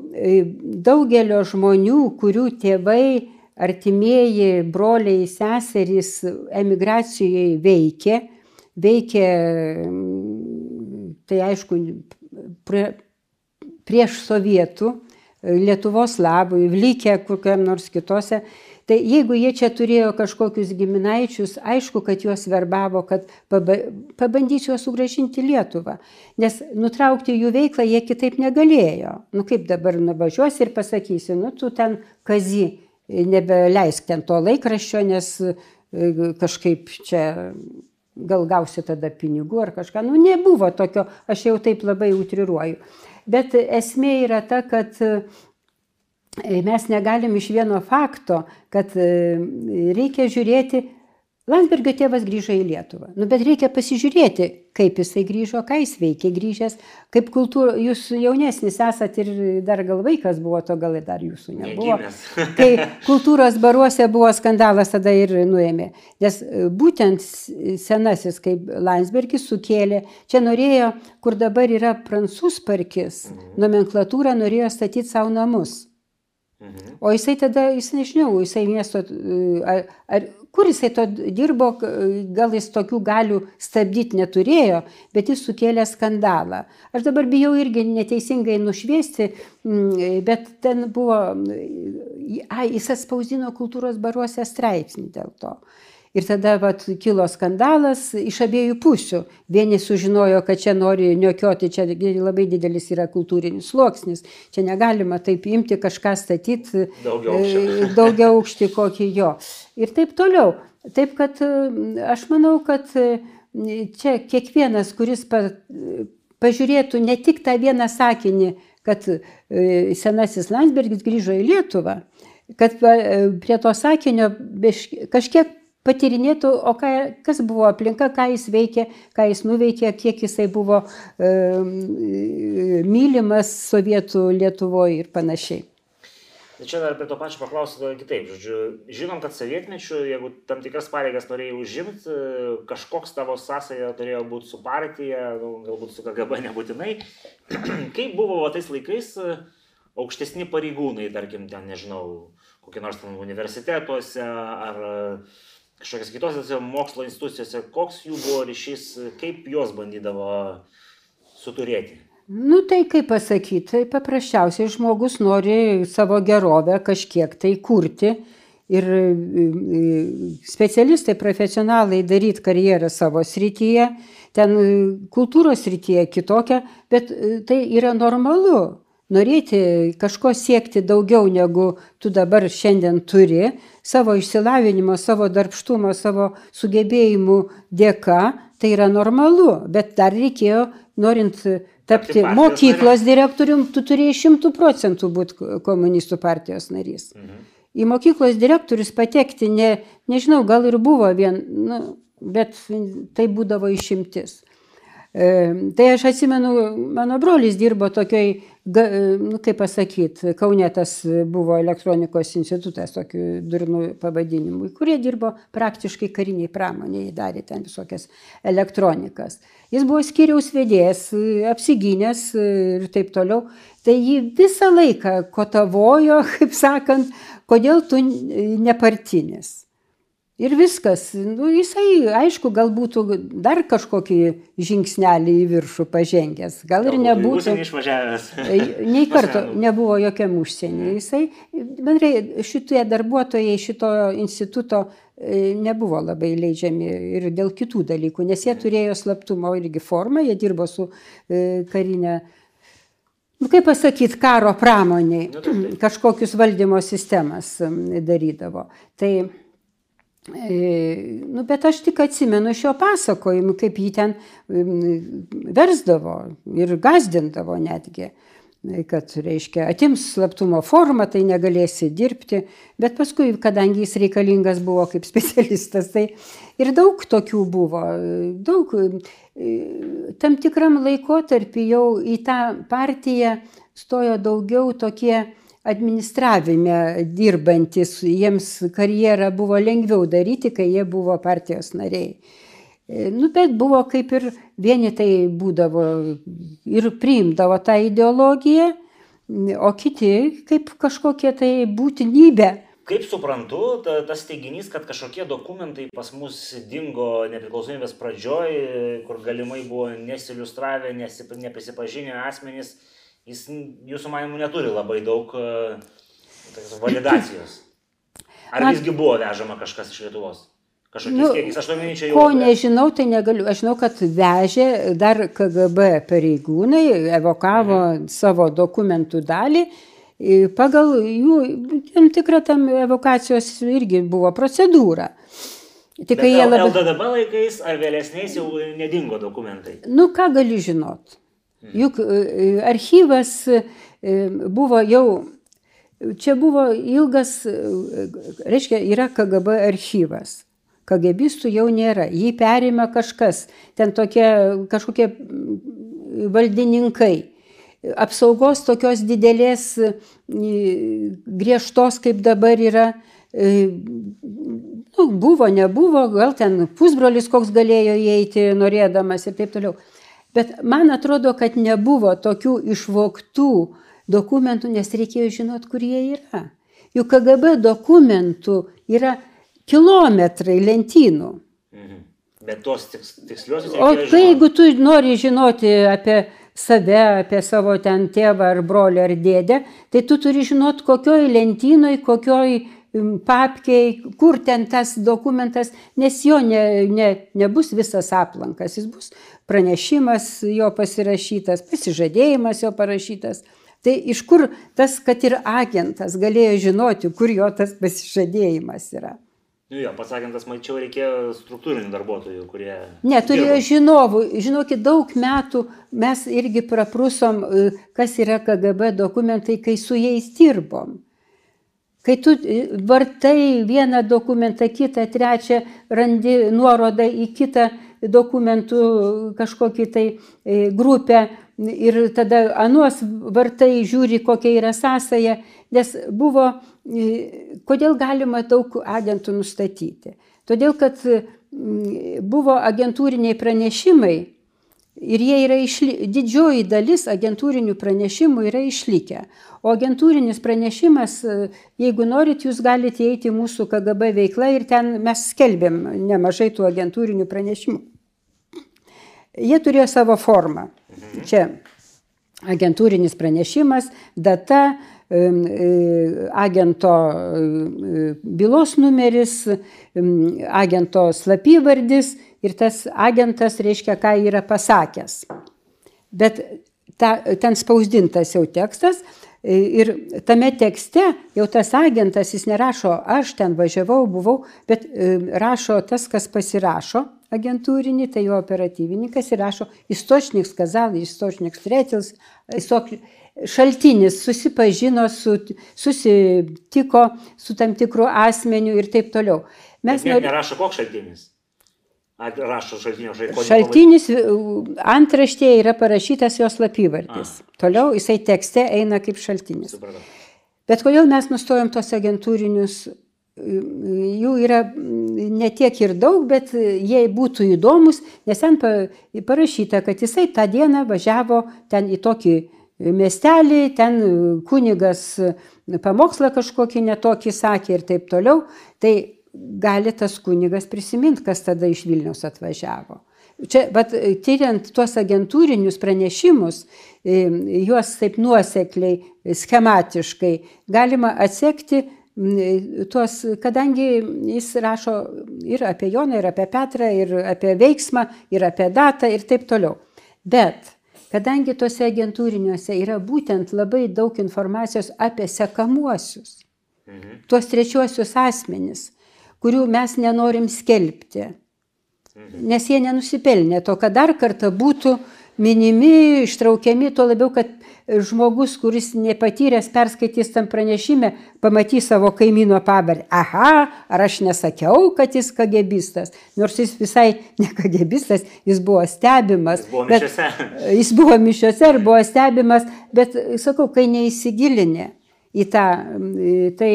Daugelio žmonių, kurių tėvai, artimieji, broliai, seserys emigracijoje veikė, veikė, tai aišku, prie, prieš sovietų, Lietuvos labui, likę kokiam nors kitose. Tai jeigu jie čia turėjo kažkokius giminaičius, aišku, kad juos verbavo, kad paba, pabandysiu juos sugražinti Lietuvą. Nes nutraukti jų veiklą jie kitaip negalėjo. Nu kaip dabar nuvažiuosi ir pasakysi, nu tu ten kazy, nebeleisk ten to laikraščio, nes e, kažkaip čia gal gausi tada pinigų ar kažką. Nu nebuvo tokio, aš jau taip labai utriruoju. Bet esmė yra ta, kad e, mes negalim iš vieno fakto, kad e, reikia žiūrėti, Landsbergio tėvas grįžo į Lietuvą. Nu, bet reikia pasižiūrėti, kaip jisai grįžo, ką jis veikė grįžęs, kaip kultūra, jūs jaunesnis esat ir dar gal vaikas buvo, to gal dar jūsų nebuvo. Kai kultūros baruose buvo skandalas, tada ir nuėmė. Nes e, būtent senasis, kaip Landsbergis sukėlė, čia norėjo, kur dabar yra prancūz parkis, mhm. nomenklatūra norėjo statyti savo namus. Mhm. O jisai tada, jis nežinau, jisai miesto, e, ar, ar kur jisai to dirbo, gal jis tokių galių stabdyti neturėjo, bet jis sukėlė skandalą. Aš dabar bijau irgi neteisingai nušviesti, mm, bet ten buvo, a, jis atspausdino kultūros baruose straipsnį dėl to. Ir tada vat, kilo skandalas iš abiejų pusių. Vieni sužinojo, kad čia nori niokioti, čia labai didelis yra kultūrinis sluoksnis, čia negalima taip imti kažką statyti daugiau aukšti kokį jo. Ir taip toliau. Taip kad aš manau, kad čia kiekvienas, kuris pa, pažiūrėtų ne tik tą vieną sakinį, kad senasis Landsbergis grįžo į Lietuvą, kad prie to sakinio kažkiek patyrinėtų, o ką, kas buvo aplinka, ką jis veikė, ką jis nuveikė, kiek jisai buvo e, mylimas sovietų Lietuvoje ir panašiai. Tai čia dar apie to pačią paklausiu kitaip. Žodžiu, žinom, kad sovietmečiu, jeigu tam tikras pareigas norėjai užimti, kažkoks tavo sąsaja turėjo būti su partija, nu, galbūt su KGB nebūtinai. Kaip buvo tais laikais aukštesni pareigūnai, tarkim, ten, nežinau, kokie nors ten universitetuose ar kažkokios kitose mokslo institucijose, koks jų buvo ryšys, kaip jos bandydavo suturėti? Nu tai kaip pasakyti, tai paprasčiausiai žmogus nori savo gerovę kažkiek tai kurti ir e, e, specialistai, profesionalai daryti karjerą savo srityje, ten e, kultūros srityje kitokią, bet tai yra normalu norėti kažko siekti daugiau negu tu dabar šiandien turi, savo išsilavinimo, savo darbštumo, savo sugebėjimų dėka, tai yra normalu, bet dar reikėjo, norint tapti mokyklos direktorium, tu turėjai šimtų procentų būti komunistų partijos narys. Mhm. Į mokyklos direktorius patekti, ne, nežinau, gal ir buvo vien, nu, bet tai būdavo išimtis. E, tai aš atsimenu, mano brolis dirbo tokioj nu, kaip pasakyti, Kaunetas buvo elektronikos institutas, tokiu durnu pavadinimu, kurie dirbo praktiškai kariniai pramoniai, darė ten visokias elektronikas. Jis buvo skiriaus vedėjas, apsigynęs ir taip toliau. Tai jį visą laiką kotavojo, kaip sakant, kodėl tu nepartinis. Ir viskas. Nu, jisai, aišku, gal būtų dar kažkokį žingsnelį į viršų pažengęs. Gal ir nebūtų. Išvažiavęs. Nei karto nebuvo jokiam užsienį. Jisai, bendrai, šitie darbuotojai šito instituto e, nebuvo labai leidžiami ir dėl kitų dalykų, nes jie turėjo slaptumo irgi formą, jie dirbo su e, karinė nu, kaip pasakyti, karo pramoniai, nu, kažkokius valdymo sistemas darydavo. Tai nu, bet aš tik atsimenu šio pasakojimų, kaip jį ten versdavo ir gazdindavo netgi kad, reiškia, atims slaptumo formą, tai negalėsi dirbti, bet paskui, kadangi jis reikalingas buvo kaip specialistas, tai ir daug tokių buvo, daug, tam tikram laikotarpį jau į tą partiją stojo daugiau tokie administravime dirbantys, jiems karjerą buvo lengviau daryti, kai jie buvo partijos nariai. Nu, bet buvo kaip ir vieni tai būdavo ir priimdavo tą ideologiją, o kiti kaip kažkokie tai būtinybė. Kaip suprantu, ta, tas teiginys, kad kažkokie dokumentai pas mus dingo nepriklausomybės pradžioj, kur galimai buvo nesiliustravę, neprisipažinę asmenys, jis jūsų manimų neturi labai daug validacijos. Ar Na, visgi buvo vežama kažkas iš Lietuvos? Kažkokiais nu, kiekis, aš to minėčiau jau. Ko nežinau, tai negaliu. Aš žinau, kad vežė dar KGB pareigūnai, evokavo mhm. savo dokumentų dalį. Pagal jų tam tikrą tam evokacijos irgi buvo procedūra. Tik kai jie labai... LDDB laikais ar vėlesniais jau nedingo dokumentai? Nu, ką gali žinot? Juk e, e, archyvas e, buvo jau Čia buvo ilgas, reiškia, yra KGB archyvas. KGBistų jau nėra, jį perima kažkas, ten tokie kažkokie valdininkai. Apsaugos tokios didelės, griežtos, kaip dabar yra, nu, buvo, nebuvo, gal ten pusbrolis koks galėjo įeiti norėdamas ir taip toliau. Bet man atrodo, kad nebuvo tokių išvoktų dokumentų, nes reikėjo žinot, kur jie yra. Juk KGB dokumentų yra kilometrai lentynų. Mhm. Bet tos tiksliuosius. O tai jeigu tu nori žinoti apie save, apie savo ten tėvą ar brolį ar dėdę, tai tu turi žinot, kokioj lentynoj, kokioj papkiai, kur ten tas dokumentas, nes jo ne, ne, nebus visas aplankas, jis bus pranešimas jo pasirašytas, pasižadėjimas jo parašytas. Tai iš kur tas, kad ir agentas galėjo žinoti, kur jo tas pasižadėjimas yra? Nu jo, pats agentas, mačiau, reikėjo struktūrinių darbuotojų, kurie... Ne, turėjo dirbo. žinovų. Žinokit, daug metų mes irgi praprusom, e, kas yra KGB dokumentai, kai su jais dirbom. Kai tu e, vartai vieną dokumentą, kitą, trečią, randi nuorodą į kitą dokumentų kažkokį tai e, grupę, ir tada anuos vartai žiūri, kokia yra sąsaja, nes buvo, kodėl galima daug agentų nustatyti. Todėl, kad buvo agentūriniai pranešimai ir jie yra išlikę, didžioji dalis agentūrinių pranešimų yra išlikę. O agentūrinis pranešimas, jeigu norit, jūs galite įeiti į mūsų KGB veiklą ir ten mes skelbėm nemažai tų agentūrinių pranešimų. Jie turėjo savo formą. Čia agentūrinis pranešimas, data, e, agento e, bylos numeris, agento slapyvardis ir tas agentas reiškia, ką yra pasakęs. Bet ta, ten spausdintas jau tekstas e, ir tame tekste jau tas agentas, jis nerašo, aš ten važiavau, buvau, bet e, rašo tas, kas pasirašo agentūrinį, tai jo operatyvininkas ir rašo istočniks kazal, istočniks tretils, šaltinis susipažino, su, susitiko su tam tikru asmeniu ir taip toliau. Mes ne, nori... nerašo koks šaltinis. Rašo šaltinio šaltinis. Šaltinis antraštėje yra parašytas jos slapyvardis. A. Toliau jisai tekste eina kaip šaltinis. Supratau. Bet kodėl mes nustojom tos agentūrinius jų yra ne tiek ir daug, bet jie būtų įdomus, nes ten parašyta, kad jisai tą dieną važiavo ten į tokį miestelį, ten kunigas pamokslą kažkokį netokį sakė ir taip toliau. Tai gali tas kunigas prisiminti, kas tada iš Vilnius atvažiavo. Čia, bet tyriant tuos agentūrinius pranešimus, juos taip nuosekliai, schematiškai, galima atsekti tuos, kadangi jis rašo ir apie Joną, ir apie Petrą, ir apie veiksmą, ir apie datą ir taip toliau. Bet kadangi tuose agentūriniuose yra būtent labai daug informacijos apie sekamuosius, mhm. tuos trečiuosius asmenis, kurių mes nenorim skelbti, nes jie nenusipelnė to, kad dar kartą būtų minimi, ištraukiami, tuo labiau, kad žmogus, kuris nepatyręs perskaitys tam pranešime, pamatys savo kaimyno pavardę. Aha, ar aš nesakiau, kad jis kagebistas. Nors jis visai ne kagebistas, jis buvo stebimas. Jis buvo mišiose. Jis buvo mišiose ir buvo stebimas, bet sakau, kai neįsigilinė į tą, tai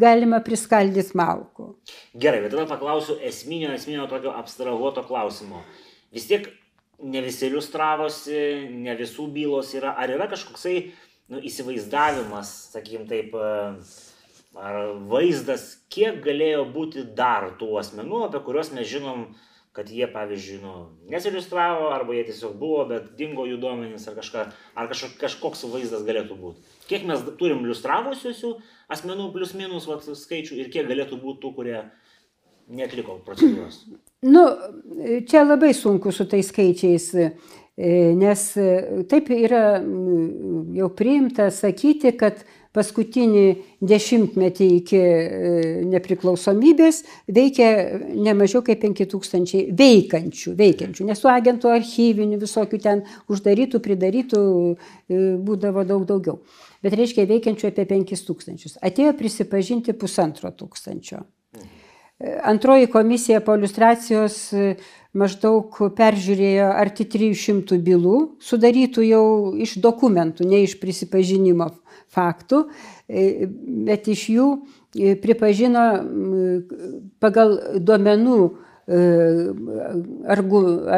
galima priskaldyti malkų. Gerai, bet tada paklausiu esminio, esminio tokio abstrahuoto klausimo. Vis tiek ne visi iliustravosi, ne visų bylos yra. Ar yra kažkoksai nu, įsivaizdavimas, sakykim taip, ar vaizdas, kiek galėjo būti dar tų asmenų, apie kuriuos mes žinom, kad jie, pavyzdžiui, nu, nesiliustravo, arba jie tiesiog buvo, bet dingo jų duomenys, ar, kažka, ar kažkoks, kažkoks vaizdas galėtų būti. Kiek mes turim iliustravusių asmenų plus minus vat, skaičių ir kiek galėtų būti tų, kurie netliko procedūros? Nu, čia labai sunku su tais skaičiais, nes taip yra jau priimta sakyti, kad paskutinį dešimtmetį iki e, nepriklausomybės veikia ne mažiau kaip 5000 veikiančių, veikiančių, nes su agentų archyvinių visokių ten uždarytų, pridarytų e, būdavo daug daugiau. Bet reiškia veikiančių apie 5000. Atėjo prisipažinti pusantro tūkstančio. E, antroji komisija po iliustracijos maždaug peržiūrėjo arti 300 bylų, sudarytų jau iš dokumentų, ne iš prisipažinimo faktų, e, bet iš jų e, pripažino pagal duomenų e,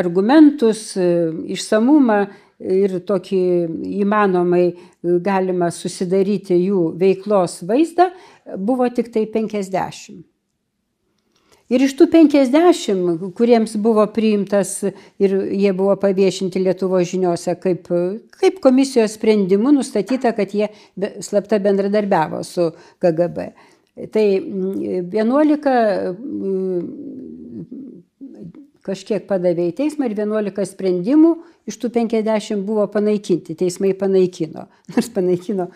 argumentus, išsamumą ir tokį įmanomai galima susidaryti jų veiklos vaizdą, buvo tik tai 50. Ir iš tų 50, kuriems buvo priimtas ir jie buvo paviešinti Lietuvo žiniuose kaip, kaip komisijos sprendimu nustatyta, kad jie slapta bendradarbiavo su KGB. Tai 11 mm, kažkiek padavė į teismą ir 11 sprendimų iš tų 50 buvo panaikinti. Teismai panaikino, nors panaikino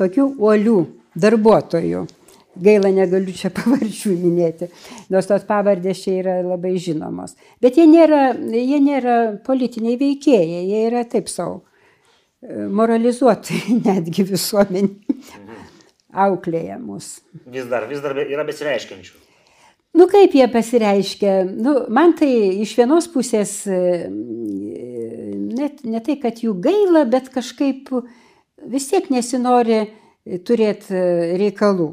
tokių uolių darbuotojų. Gaila, negaliu čia pavardžių minėti, nors tos pavardės čia yra labai žinomos. Bet jie nėra, jie nėra politiniai veikėjai, jie yra taip savo e, moralizuoti netgi visuomenį, auklėja mus. Vis dar, vis dar yra besireiškiančių. Nu kaip jie pasireiškia? Nu, man tai iš vienos pusės e, net ne tai, kad jų gaila, bet kažkaip vis tiek nesinori turėti reikalų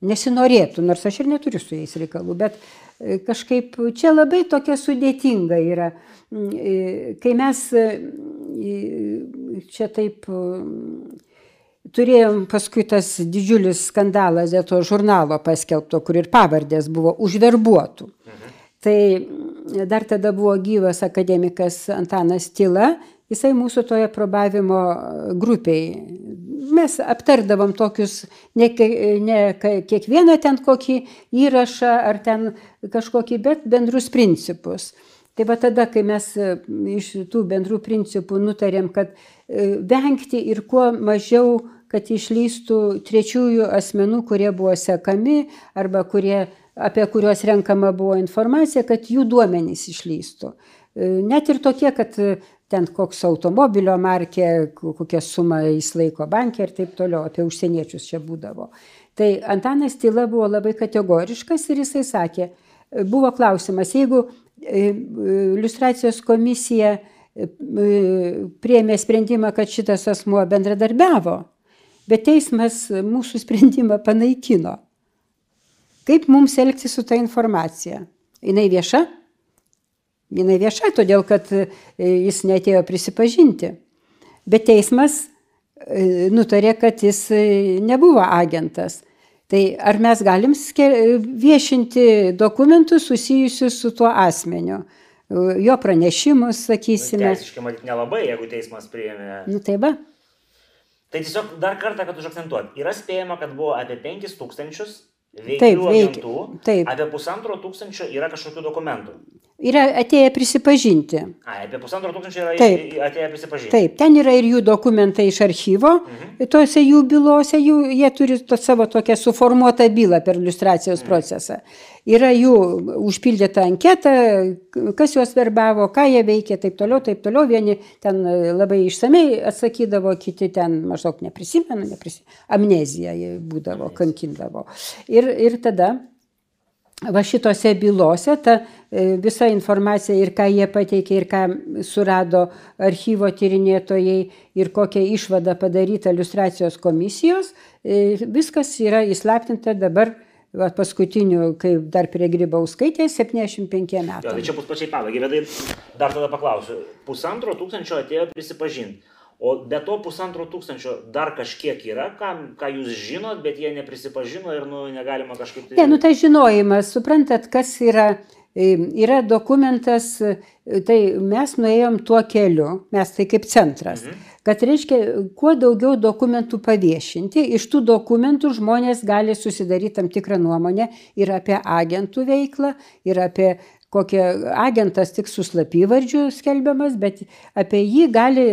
nesinorėtų, nors aš ir neturiu su jais reikalų, bet e, kažkaip čia labai tokia sudėtinga yra. Mm, e, kai mes e, čia taip turėjom paskui tas didžiulis skandalas dėl to žurnalo paskelbto, kur ir pavardės buvo užverbuotų. Mhm. Tai dar tada buvo gyvas akademikas Antanas Tila, jisai mūsų toje probavimo grupėje mes aptardavom tokius, ne, ne kiekvieną ten kokį įrašą ar ten kažkokį, bet bendrus principus. Tai va tada, kai mes e, iš tų bendrų principų nutarėm, kad e, vengti ir kuo mažiau, kad išlystų trečiųjų asmenų, kurie buvo sekami arba kurie, apie kuriuos renkama buvo informacija, kad jų duomenys išlystų. E, net ir tokie, kad ten koks automobilio markė, kokią sumą jis laiko bankė ir taip toliau, apie užsieniečius čia būdavo. Tai Antanas Tyla buvo labai kategoriškas ir jisai sakė, buvo klausimas, jeigu e, iliustracijos komisija e, priėmė sprendimą, kad šitas asmuo bendradarbiavo, bet teismas mūsų sprendimą panaikino. Kaip mums elgtis su ta informacija? Jis vieša? jinai vieša, todėl kad e, jis netėjo prisipažinti. Bet teismas e, nutarė, kad jis e, nebuvo agentas. Tai ar mes galim viešinti dokumentus susijusius su tuo asmeniu? Jo pranešimus, sakysime. Nu, teisiškai matyti nelabai, jeigu teismas priėmė. Nu tai va. Tai tiesiog dar kartą, kad užakcentuot. Yra spėjama, kad buvo apie 5000 veiklių taip, veik, agentų, taip. apie pusantro tūkstančio yra kažkokių dokumentų. Yra atėję prisipažinti. A, apie pusantro tūkstančio yra Taip. atėję prisipažinti. Taip, ten yra ir jų dokumentai iš archyvo, mhm. tose jų bylose, jų, jie turi to, savo tokią suformuotą bylą per iliustracijos mhm. procesą. Yra jų užpildyta anketa, kas juos verbavo, ką jie veikė, taip toliau, taip toliau. Vieni ten labai išsamei atsakydavo, kiti ten maždaug neprisimenu, neprisimenu. amnezija būdavo, kankindavo. Ir, ir tada va šitose bylose ta e, visa informacija ir ką jie pateikė, ir ką surado archyvo tyrinėtojai, ir kokią išvadą padaryta iliustracijos komisijos, e, viskas yra įslaptinta dabar va, paskutiniu, kai dar prie Grybauskaitės, 75 metų. Tai čia bus pačiai pabaigai, bet tai dar tada paklausiu. Pusantro tūkstančio atėjo prisipažinti. O be to pusantro tūkstančio dar kažkiek yra, ką, ką jūs žinot, bet jie neprisipažino ir nu, negalima kažkaip... Tai... Ne, nu tai žinojimas, suprantat, kas yra, e, yra dokumentas, e, tai mes nuėjom tuo keliu, mes tai kaip centras, mhm. kad reiškia, kuo daugiau dokumentų paviešinti, iš tų dokumentų žmonės gali susidaryti tam tikrą nuomonę ir apie agentų veiklą, ir apie kokie agentas tik su slapyvardžiu skelbiamas, bet apie jį gali,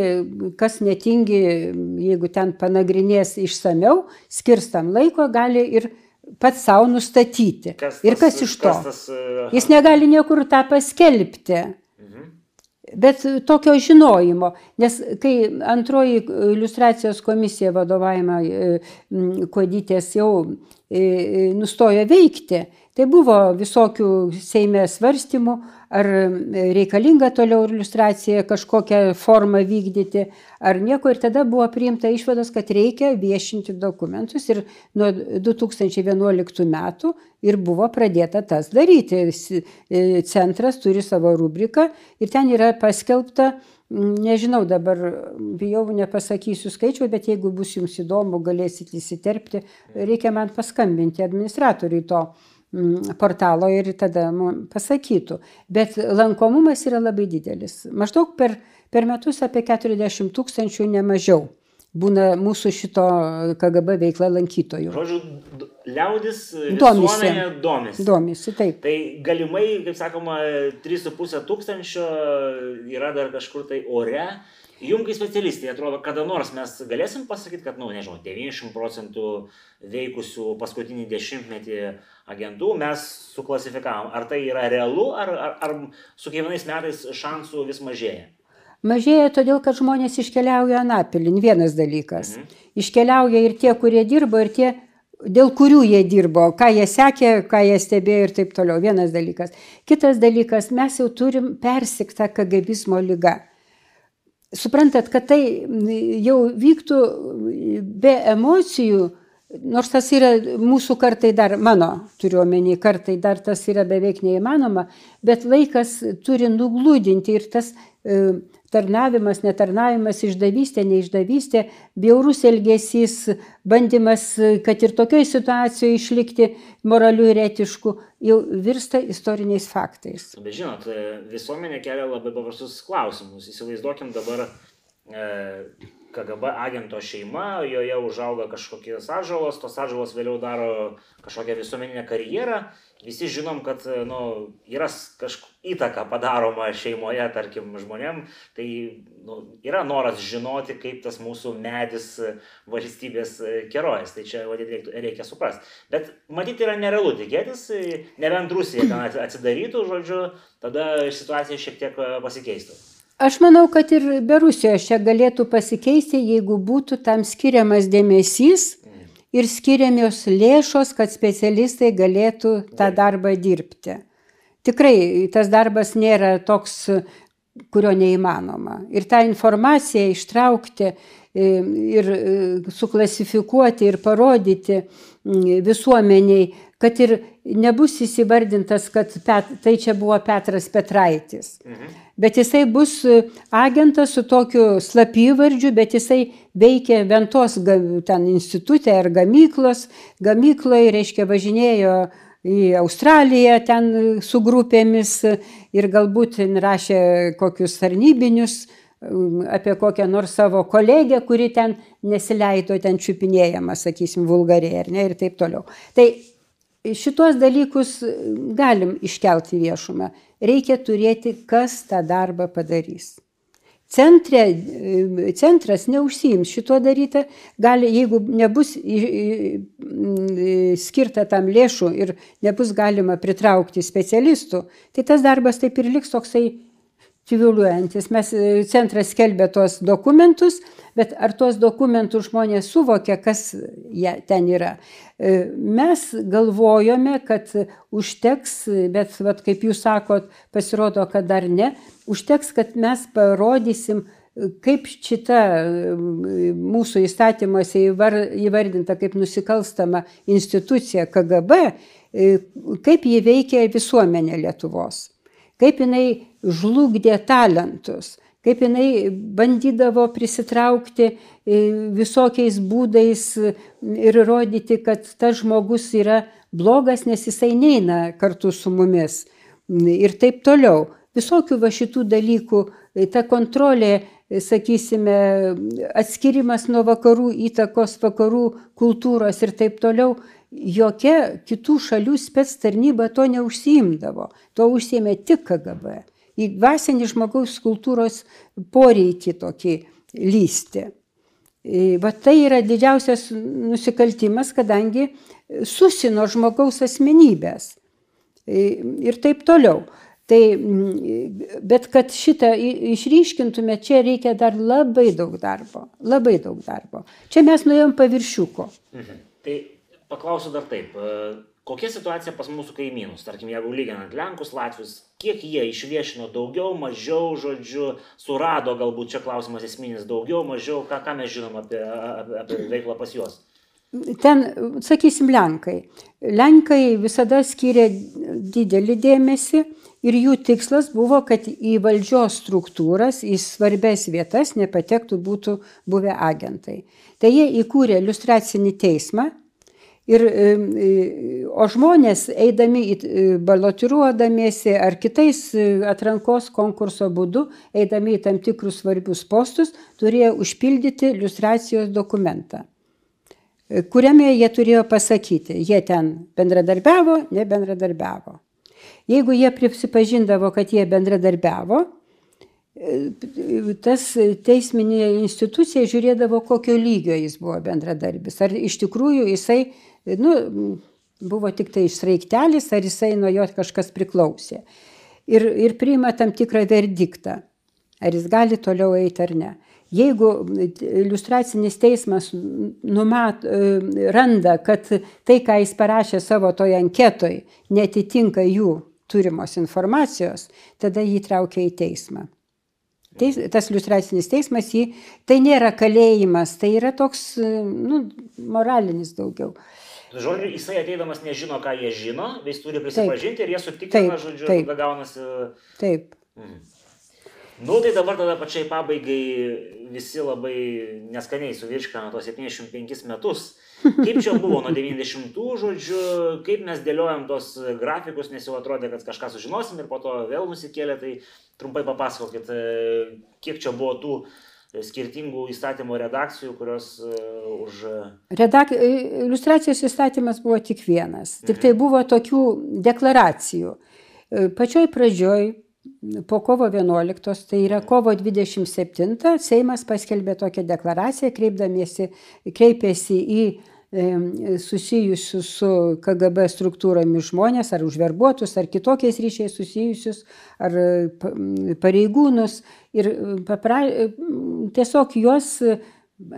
kas netingi, jeigu ten panagrinės išsameu, skirstam laiko, gali ir pats savo nustatyti. Kas tas, ir kas iš to? Kas tas, uh... Jis negali niekur tą paskelbti. Mhm. Bet tokio žinojimo, nes kai antroji iliustracijos komisija vadovavimą Kodytės jau nustojo veikti, Tai buvo visokių Seime svarstymų, ar reikalinga toliau iliustracija kažkokią formą vykdyti, ar nieko. Ir tada buvo priimta išvados, kad reikia viešinti dokumentus. Ir nuo 2011 metų ir buvo pradėta tas daryti. E, centras turi savo rubriką ir ten yra paskelbta, nežinau dabar, bijau, nepasakysiu skaičių, bet jeigu bus jums įdomu, galėsit įsiterpti, reikia man paskambinti administratoriui to Mm, portalo ir tada pasakytų. Bet lankomumas yra labai didelis. Maždaug per, per metus apie 40 tūkstančių nemažiau būna mūsų šito KGB veikla lankytojų. Žodžiu, liaudis domisi. domisi. Domisi, taip. Tai galimai, kaip sakoma, 3,5 tūkstančio yra dar kažkur tai ore. Jums kaip specialistai atrodo, kada nors mes galėsim pasakyti, kad, na, nu, nežinau, 90 procentų veikusių paskutinį dešimtmetį agentų mes suklasifikavom. Ar tai yra realu, ar, ar, ar su kiekvienais metais šansų vis mažėja? Mažėja todėl, kad žmonės iškeliauja Anapilin, vienas dalykas. Mhm. Iškeliauja ir tie, kurie dirbo, ir tie, dėl kurių jie dirbo, ką jie sekė, ką jie stebėjo ir taip toliau. Vienas dalykas. Kitas dalykas, mes jau turim persiktą kagabizmo lygą suprantat, kad tai jau vyktų be emocijų, nors tas yra mūsų kartai dar, mano turiu omeny, kartai dar tas yra beveik neįmanoma, bet laikas turi nuglūdinti ir tas e, tarnavimas, netarnavimas, išdavystė, neišdavystė, bjaurus elgesys, bandymas, kad ir tokioje situacijoje išlikti moraliu ir etišku, jau virsta istoriniais faktais. Bet žinot, visuomenė kelia labai paprastus klausimus. Įsivaizduokim dabar e, KGB agento šeima, joje užauga kažkokios atžalos, tos atžalos vėliau daro kažkokią visuomeninę karjerą visi žinom, kad nu, yra kažkokia įtaka padaroma šeimoje, tarkim, žmonėm, tai nu, yra noras žinoti, kaip tas mūsų medis valstybės kerojas. Tai čia vadinti reikia suprasti. Bet matyti yra nerealu tikėtis, nebent Rusija ten atsidarytų, žodžiu, tada situacija šiek tiek pasikeistų. Aš manau, kad ir be Rusijos čia galėtų pasikeisti, jeigu būtų tam skiriamas dėmesys ir skiriamios lėšos, kad specialistai galėtų tą darbą dirbti. Tikrai tas darbas nėra toks, kurio neįmanoma. Ir tą informaciją ištraukti e, ir e, suklasifikuoti ir parodyti visuomeniai, kad ir nebus įsivardintas, kad Pet, tai čia buvo Petras Petraitis. Mhm. Bet jisai bus agentas su tokiu slapyvardžiu, bet jisai veikia Ventos ten institutė ar gamyklos. Gamykloje, reiškia, važinėjo į Australiją ten su grupėmis ir galbūt rašė kokius tarnybinius apie kokią nors savo kolegę, kuri ten nesileido ten čiupinėjama, sakysim, vulgariai ar ne ir taip toliau. Tai šitos dalykus galim iškelti viešumą. Reikia turėti, kas tą darbą padarys. Centre, centras neužsijims šituo daryti, gali, jeigu nebus skirta tam lėšų ir nebus galima pritraukti specialistų, tai tas darbas taip ir liks toksai civiliuojantis. Mes e, centras skelbė tuos dokumentus, bet ar tuos dokumentus žmonės suvokia, kas jie ten yra. E, mes galvojome, kad užteks, bet vat, kaip jūs sakot, pasirodo, kad dar ne, užteks, kad mes parodysim, kaip šita mūsų įstatymuose įvardinta kaip nusikalstama institucija KGB, e, kaip ji veikia visuomenė Lietuvos kaip jinai žlugdė talentus, kaip jinai bandydavo prisitraukti e, visokiais būdais ir rodyti, kad tas žmogus yra blogas, nes jisai neina kartu su mumis. Ir taip toliau. Visokių va šitų dalykų, e, ta kontrolė, e, sakysime, atskirimas nuo vakarų įtakos, vakarų kultūros ir taip toliau, jokia kitų šalių spec tarnyba to neužsiimdavo. To užsiemė tik KGB. Į dvasinį žmogaus kultūros poreikį tokį lysti. Va tai yra didžiausias nusikaltimas, kadangi susino žmogaus asmenybės. Ir taip toliau. Tai, bet kad šitą išryškintume, čia reikia dar labai daug darbo. Labai daug darbo. Čia mes nuėjom paviršiuko. Mhm. Tai paklausiu dar taip. E, kokia situacija pas mūsų kaimynus? Tarkim, jeigu lyginant Lenkus, Latvius, kiek jie išviešino daugiau, mažiau, žodžiu, surado galbūt čia klausimas esminis daugiau, mažiau, ką, ką mes žinom apie, apie, veiklą pas juos? Ten, sakysim, Lenkai. Lenkai visada skiria didelį dėmesį ir jų tikslas buvo, kad į valdžios struktūras, į svarbės vietas nepatektų būtų buvę agentai. Tai jie įkūrė iliustracinį teismą, Ir, o žmonės, eidami, balotiruodamiesi ar kitais atrankos konkurso būdu, eidami į tam tikrus svarbius postus, turėjo užpildyti iliustracijos dokumentą, kuriame jie turėjo pasakyti, jie ten bendradarbiavo, nebendradarbiavo. Jeigu jie prisipažindavo, kad jie bendradarbiavo, tas teisminė institucija žiūrėdavo, kokio lygio jis buvo bendradarbis. Ar iš tikrųjų jisai nu, buvo tik tai išraiktelis, ar jisai nuo jo kažkas priklausė. Ir, ir priima tam tikrą verdiktą, ar jis gali toliau eiti ar ne. Jeigu iliustracinis teismas numat, randa, kad tai, ką jis parašė savo toje anketoje, netitinka jų turimos informacijos, tada jį traukia į teismą. Teis, tas iliustracinis teismas, jį, tai nėra kalėjimas, tai yra toks nu, moralinis daugiau. Žodžiu, jisai ateidamas nežino, ką jie žino, jis turi prisipažinti taip, ir jie sutikina, taip, žodžiu, taip, tada gaunasi. Taip. Mm. Nu, tai dabar tada pačiai pabaigai visi labai neskaniai suvirškino tos 75 metus. Kaip čia buvo nuo 90-ų, žodžiu, kaip mes dėliojam tos grafikus, nes jau atrodė, kad kažką sužinosim ir po to vėl nusikėlė, tai trumpai papasakokit, kiek čia buvo tų skirtingų įstatymo redakcijų, kurios uh, už... Redak... Iliustracijos įstatymas buvo tik vienas. Mhm. Tik tai buvo tokių deklaracijų. E, pačioj pradžioj, po kovo 11, tai yra kovo 27, Seimas paskelbė tokią deklaraciją, kreipėsi į susijusius su KGB struktūromis žmonės, ar užverbuotus, ar kitokiais ryšiais susijusius, ar pareigūnus. Ir papra... tiesiog juos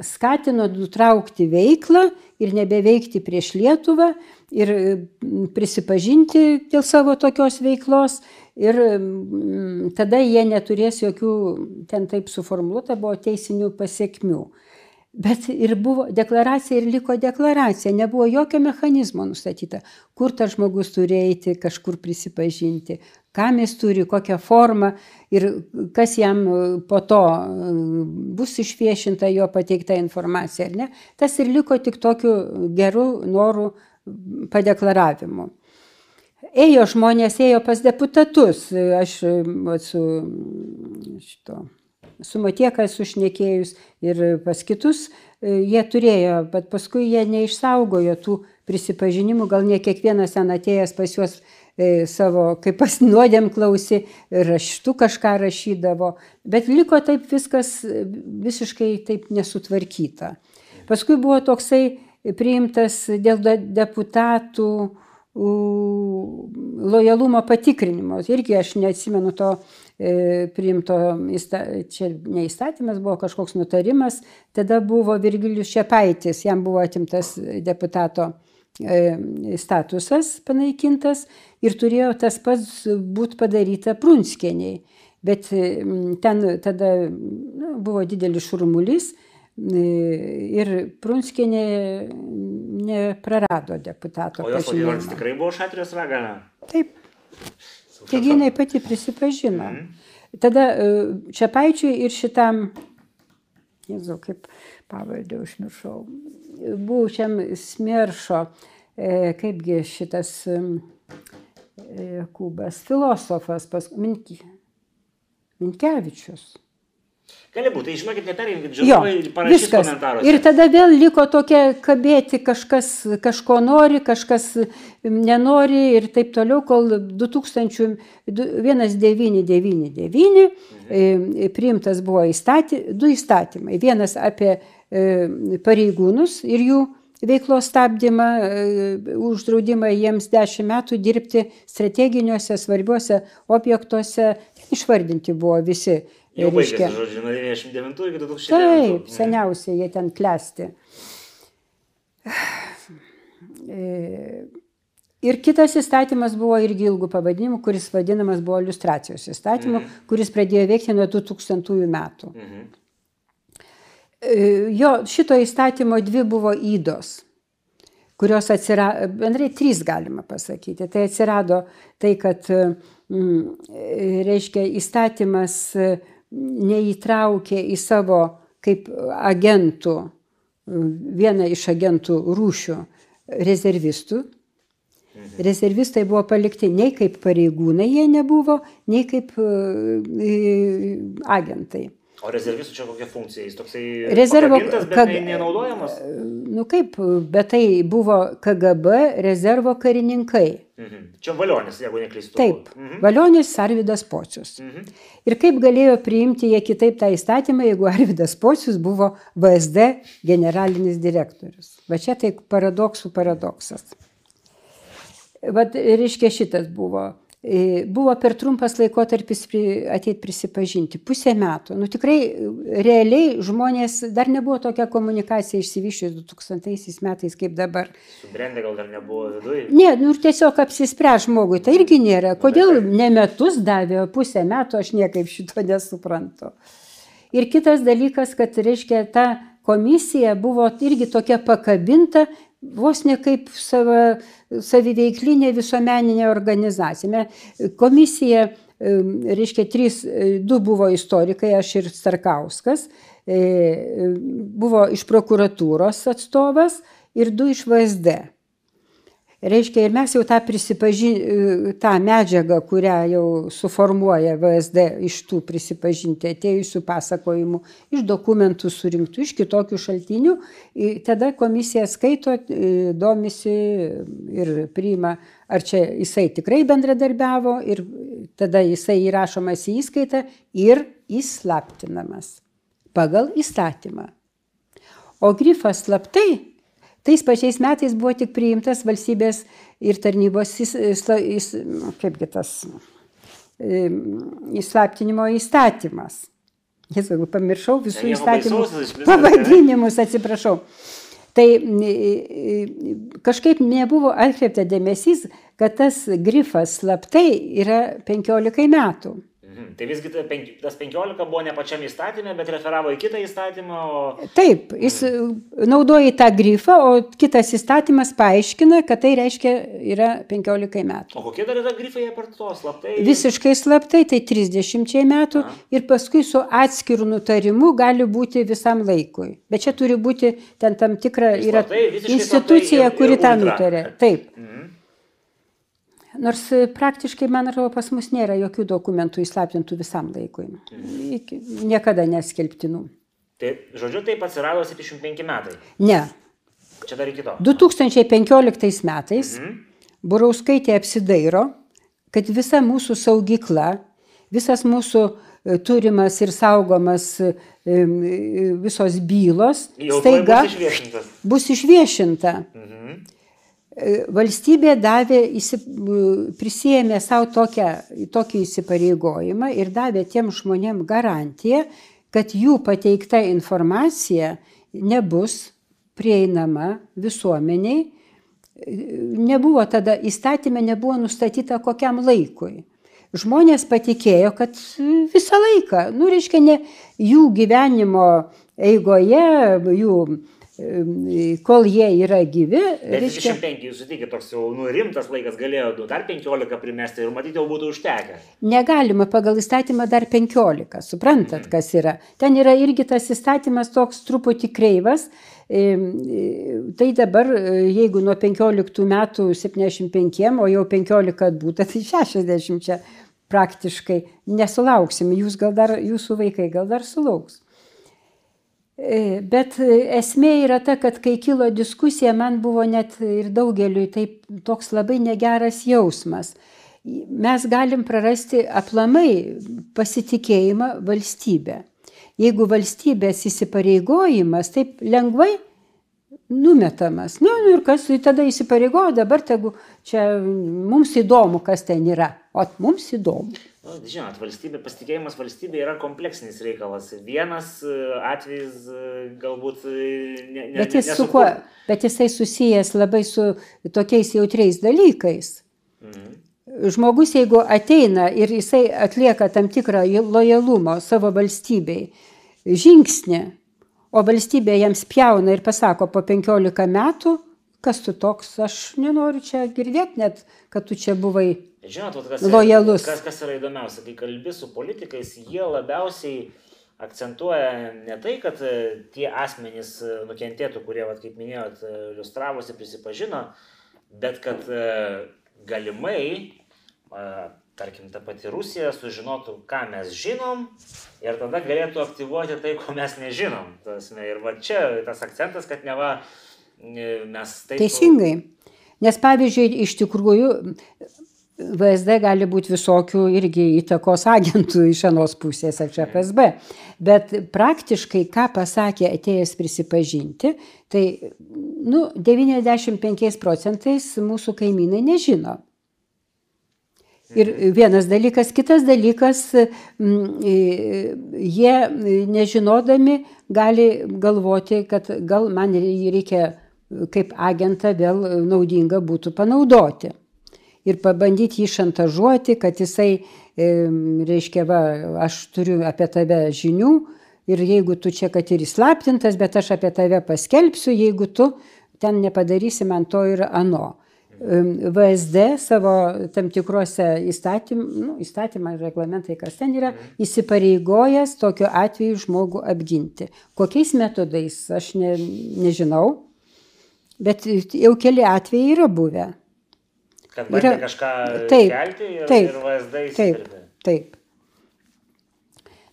skatino nutraukti veiklą ir nebeveikti prieš Lietuvą ir prisipažinti dėl savo tokios veiklos. Ir tada jie neturės jokių, ten taip suformuoluota, buvo teisinių pasiekmių. Bet ir buvo deklaracija ir liko deklaracija, nebuvo jokio mechanizmo nustatyta, kur tas žmogus turi eiti, kažkur prisipažinti, kam jis turi, kokią formą ir kas jam po to e, bus išviešinta jo pateikta informacija ar ne. Tas ir liko tik tokiu geru noru padeklaravimu. Ėjo žmonės, ėjo pas deputatus, aš su šito su Matieka esu šnekėjus ir pas kitus, jie turėjo, bet paskui jie neišsaugojo tų prisipažinimų, gal ne kiekvienas ten atėjęs pas juos e, savo, kaip pasinuodėm klausi, raštu kažką rašydavo, bet liko taip viskas visiškai taip nesutvarkyta. Paskui buvo toksai priimtas dėl deputatų lojalumo patikrinimo. Irgi aš neatsimenu to e, priimto, čia ne įstatymas, buvo kažkoks nutarimas, tada buvo Virgilijus Šepaitis, jam buvo atimtas deputato e, statusas panaikintas ir turėjo tas pats būti padaryta Prunskieniai. Bet ten tada nu, buvo didelis šurmulys ir Prunskienė neprarado deputato. O jos vadovas tikrai buvo Šatrijos ragana? Taip. Taigi jinai pati prisipažino. Mhm. Tada Čiapaičiui ir šitam, Jėzau, kaip pavardę užmiršau, buvusiam smeršo, kaipgi šitas Kubas, filosofas, pas, Minki, Minkevičius. Gali būti, tai žinokit, neperjungit, žiūrovai, parašykit komentaruose. Ir tada vėl liko tokia kabėti, kažkas kažko nori, kažkas nenori ir taip toliau, kol 1999 mhm. priimtas buvo įstaty, du įstatymai. Vienas apie pareigūnus ir jų veiklos stabdymą, uždraudimą jiems 10 metų dirbti strateginiuose svarbiuose objektuose. Išvardinti buvo visi Jau baigėsi, žodžiu, nuo 99 iki 2000. Taip, seniausiai jie ten klesti. Ir kitas įstatymas buvo irgi ilgų pavadinimų, kuris vadinamas buvo iliustracijos įstatymu, mhm. kuris pradėjo veikti nuo 2000 metų. Mhm. Jo, šito įstatymo dvi buvo įdos, kurios atsirado, bendrai trys galima pasakyti. Tai atsirado tai, kad, mm, reiškia, įstatymas neįtraukė į savo kaip agentų, vieną iš agentų rūšių rezervistų. Mhm. Rezervistai buvo palikti nei kaip pareigūnai jie nebuvo, nei kaip agentai. O rezervistų čia kokia funkcija? Jis toksai rezervo, bet kag... nenaudojamas? Nu kaip, bet tai buvo KGB rezervo karininkai. Mhm. Čia Valionis, jeigu neklystu. Taip, mhm. Valionis Arvidas Pocius. Mhm. Ir kaip galėjo priimti jie kitaip tą įstatymą, jeigu Arvidas Pocius buvo VSD generalinis direktorius. Va čia tai paradoksų paradoksas. Vat, reiškia, šitas buvo Buvo per trumpas laikotarpis ateit prisipažinti, pusę metų. Nu tikrai realiai žmonės, dar nebuvo tokia komunikacija išsivyščius 2000 metais kaip dabar. Subrendę gal dar nebuvo viduje? Ne, nu ir tiesiog apsispręs žmogui, tai irgi nėra. Kodėl ne metus davė, o pusę metų, aš niekaip šito nesuprantu. Ir kitas dalykas, kad reiškia ta komisija buvo irgi tokia pakabinta, vos ne kaip sava, saviveiklinė visuomeninė organizacija. Komisija, reiškia, trys, du buvo istorikai, aš ir Starkauskas, e, buvo iš prokuratūros atstovas ir du iš VSD. Reiškia, ir mes jau tą prisipaži... tą medžiagą, kurią jau suformuoja VSD iš tų prisipažinti atėjusių pasakojimų, iš dokumentų surinktų, iš kitokių šaltinių, tada komisija skaito, domisi ir priima, ar čia jisai tikrai bendradarbiavo ir tada jisai įrašomas į įskaitą ir įslaptinamas pagal įstatymą. O grifas slaptai Tais pačiais metais buvo tik priimtas valstybės ir tarnybos, įs, įs, kaipgi tas, įslaptinimo įstatymas. Jis, pamiršau visų įstatymų pavadinimus, atsiprašau. Tai kažkaip nebuvo atkreipta dėmesys, kad tas grifas slaptai yra 15 metų. Mhm. Tai visgi tas 15 buvo ne pačiam įstatymė, bet referavo į kitą įstatymą. O... Taip, jis mhm. naudoja tą grifą, o kitas įstatymas paaiškina, kad tai reiškia yra 15 metų. O kokie dar yra grifai apart to slaptai? Visiškai slaptai, tai 30 metų A. ir paskui su atskiru nutarimu gali būti visam laikui. Bet čia turi būti ten tam tikra tai yra slaptai, institucija, slaptai, ir, kuri ir tą nutarė. Taip. Mhm. Nors e, praktiškai, man atrodo, pas mus nėra jokių dokumentų įslaptintų visam laikui. Iki, niekada neskelbtinų. Tai, žodžiu, taip atsirado 75 metai. Ne. Čia dar iki to. 2015 metais mhm. Burauskaitė apsidairo, kad visa mūsų saugykla, visas mūsų e, turimas ir saugomas e, visos bylos Jau staiga bus išviešinta. Bus išviešinta. Mhm valstybė davė, prisėmė savo tokią, tokį įsipareigojimą ir davė tiem žmonėm garantiją, kad jų pateikta informacija nebus prieinama visuomeniai. Nebuvo tada įstatymė, nebuvo nustatyta kokiam laikui. Žmonės patikėjo, kad visą laiką, nu, reiškia, ne jų gyvenimo eigoje, jų kol jie yra gyvi. Bet reiškia... 25, jūs sutikite, toks jau nu, rimtas laikas galėjo nu, dar 15 primesti ir matyti jau būtų užtekę. Negalima pagal įstatymą dar 15, suprantat, mm. kas yra. Ten yra irgi tas įstatymas toks truputį kreivas. Tai dabar, jeigu nuo 15 metų 75, o jau 15 būtų, tai 60 čia praktiškai nesulauksim. Jūs gal dar, jūsų vaikai gal dar sulauks. E, bet esmė yra ta, kad kai kilo diskusija, man buvo net ir daugeliui taip toks labai negeras jausmas. Mes galim prarasti aplamai pasitikėjimą valstybę. Jeigu valstybės įsipareigojimas taip lengvai numetamas, nu ir kas tada įsipareigojo, dabar tegu čia mums įdomu, kas ten yra, o mums įdomu. Nu, žinot, valstybė, pasitikėjimas valstybė yra kompleksinis reikalas. Vienas e, atvejis e, galbūt e, ne, ne, bet, jis nesukur... su kuo, bet jisai susijęs labai su tokiais jautriais dalykais. Mhm. Žmogus, jeigu ateina ir jisai atlieka tam tikrą lojalumo savo valstybei žingsnį, o valstybė jam spjauna ir pasako po 15 metų, kas tu toks, aš nenoriu čia girdėti net, kad tu čia buvai Žinot, kas, lojalus. Kas, kas yra įdomiausia, kai kalbi su politikais, jie labiausiai akcentuoja ne tai, kad e, tie asmenys e, nukentėtų, kurie, vat, kaip minėjot, e, iliustravosi, prisipažino, bet kad galimai, tarkim, ta pati Rusija sužinotų, ką mes žinom ir tada galėtų aktyvuoti tai, ko mes nežinom. Tasme, ir va čia tas akcentas, kad neva mes taip. Teisingai. Nes pavyzdžiui, iš tikrųjų, VSD gali būti visokių irgi įtakos agentų iš anos pusės, ar čia FSB. Bet praktiškai, ką pasakė atėjęs prisipažinti, tai nu, 95 procentais mūsų kaimynai nežino. Ir vienas dalykas, kitas dalykas, jie nežinodami gali galvoti, kad gal man reikia kaip agentą vėl naudinga būtų panaudoti ir pabandyti jį šantažuoti, kad jisai, reiškia, va, aš turiu apie tave žinių ir jeigu tu čia, kad ir įslaptintas, bet aš apie tave paskelbsiu, jeigu tu ten nepadarysi man to ir ano. VSD savo tam tikrose įstatym, nu, įstatymą, reglamentai, kas ten yra, įsipareigojęs tokiu atveju žmogų apginti. Kokiais metodais, aš ne, nežinau, bet jau keli atvejai yra buvę. Kad bandė yra, kažką taip, kelti ir, taip, ir VSD įsikirbė. Taip, taip.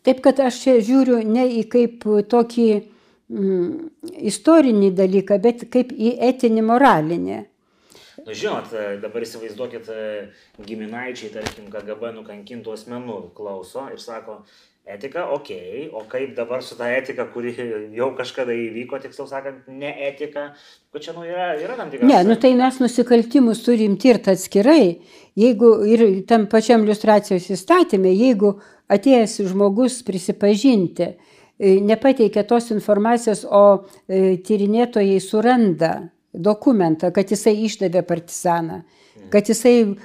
Taip, kad aš čia žiūriu ne į kaip tokį mm, istorinį dalyką, bet kaip į etinį moralinį. Nu, žinot, dabar įsivaizduokit, giminaičiai, tarkim, KGB nukankintų asmenų klauso ir sako, Etika, ok, o kaip dabar su ta etika, kuri jau kažkada įvyko, tiksliau sakant, ne etika, kad čia nu, yra, yra tam tikras. Ne, nu tai mes nusikaltimus turim tirti atskirai. Jeigu ir tam pačiam iliustracijos įstatymė, jeigu atėjęs žmogus prisipažinti, e, nepateikia tos informacijos, o e, tyrinėtojai suranda dokumentą, kad jisai išdavė partizaną, kad jisai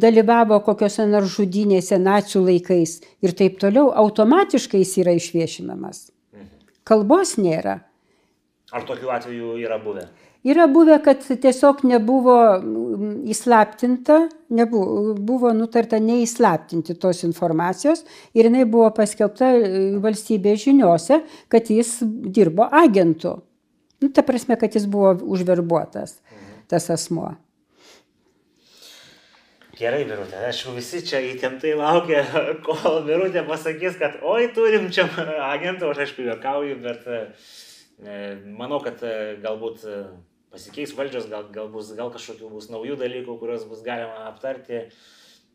dalyvavo kokiuose nors žudynėse nacių laikais ir taip toliau, automatiškai jis yra išviešinamas. Kalbos nėra. Ar tokių atvejų yra buvę? Yra buvę, kad tiesiog nebuvo įslaptinta, nebuvo, buvo nutarta neįslaptinti tos informacijos ir jinai buvo paskelbta e, valstybės žiniuose, kad jis dirbo agentu. Nu, ta prasme, kad jis buvo užverbuotas, tas asmuo. Gerai, Birutė, aišku, visi čia įtemptai laukia, kol Birutė pasakys, kad oi, turim čia agentų, aš aišku, juokauju, bet e, manau, kad e, galbūt e, pasikeis valdžios, gal, gal, bus, gal kažkokių bus naujų dalykų, kuriuos bus galima aptarti.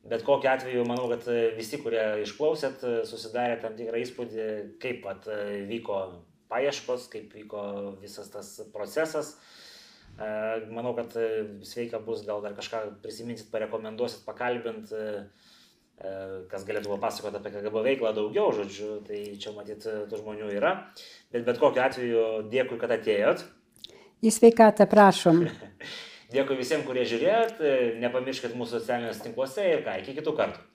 Bet kokiu atveju, manau, kad visi, kurie išklausėt, susidarė tam tikrą įspūdį, kaip pat vyko paieškos, kaip vyko visas tas procesas. Manau, kad sveika bus, gal dar kažką prisiminsit, parekomenduosit, pakalbint, kas galėtų papasakoti apie KGB veiklą daugiau, žodžiu, tai čia matyt tų žmonių yra. Bet bet kokiu atveju dėkui, kad atėjot. Į sveikatą prašom. Dėkui visiems, kurie žiūrėjot, nepamirškit mūsų socialiniuose tinkluose ir ką, iki kitų kartų.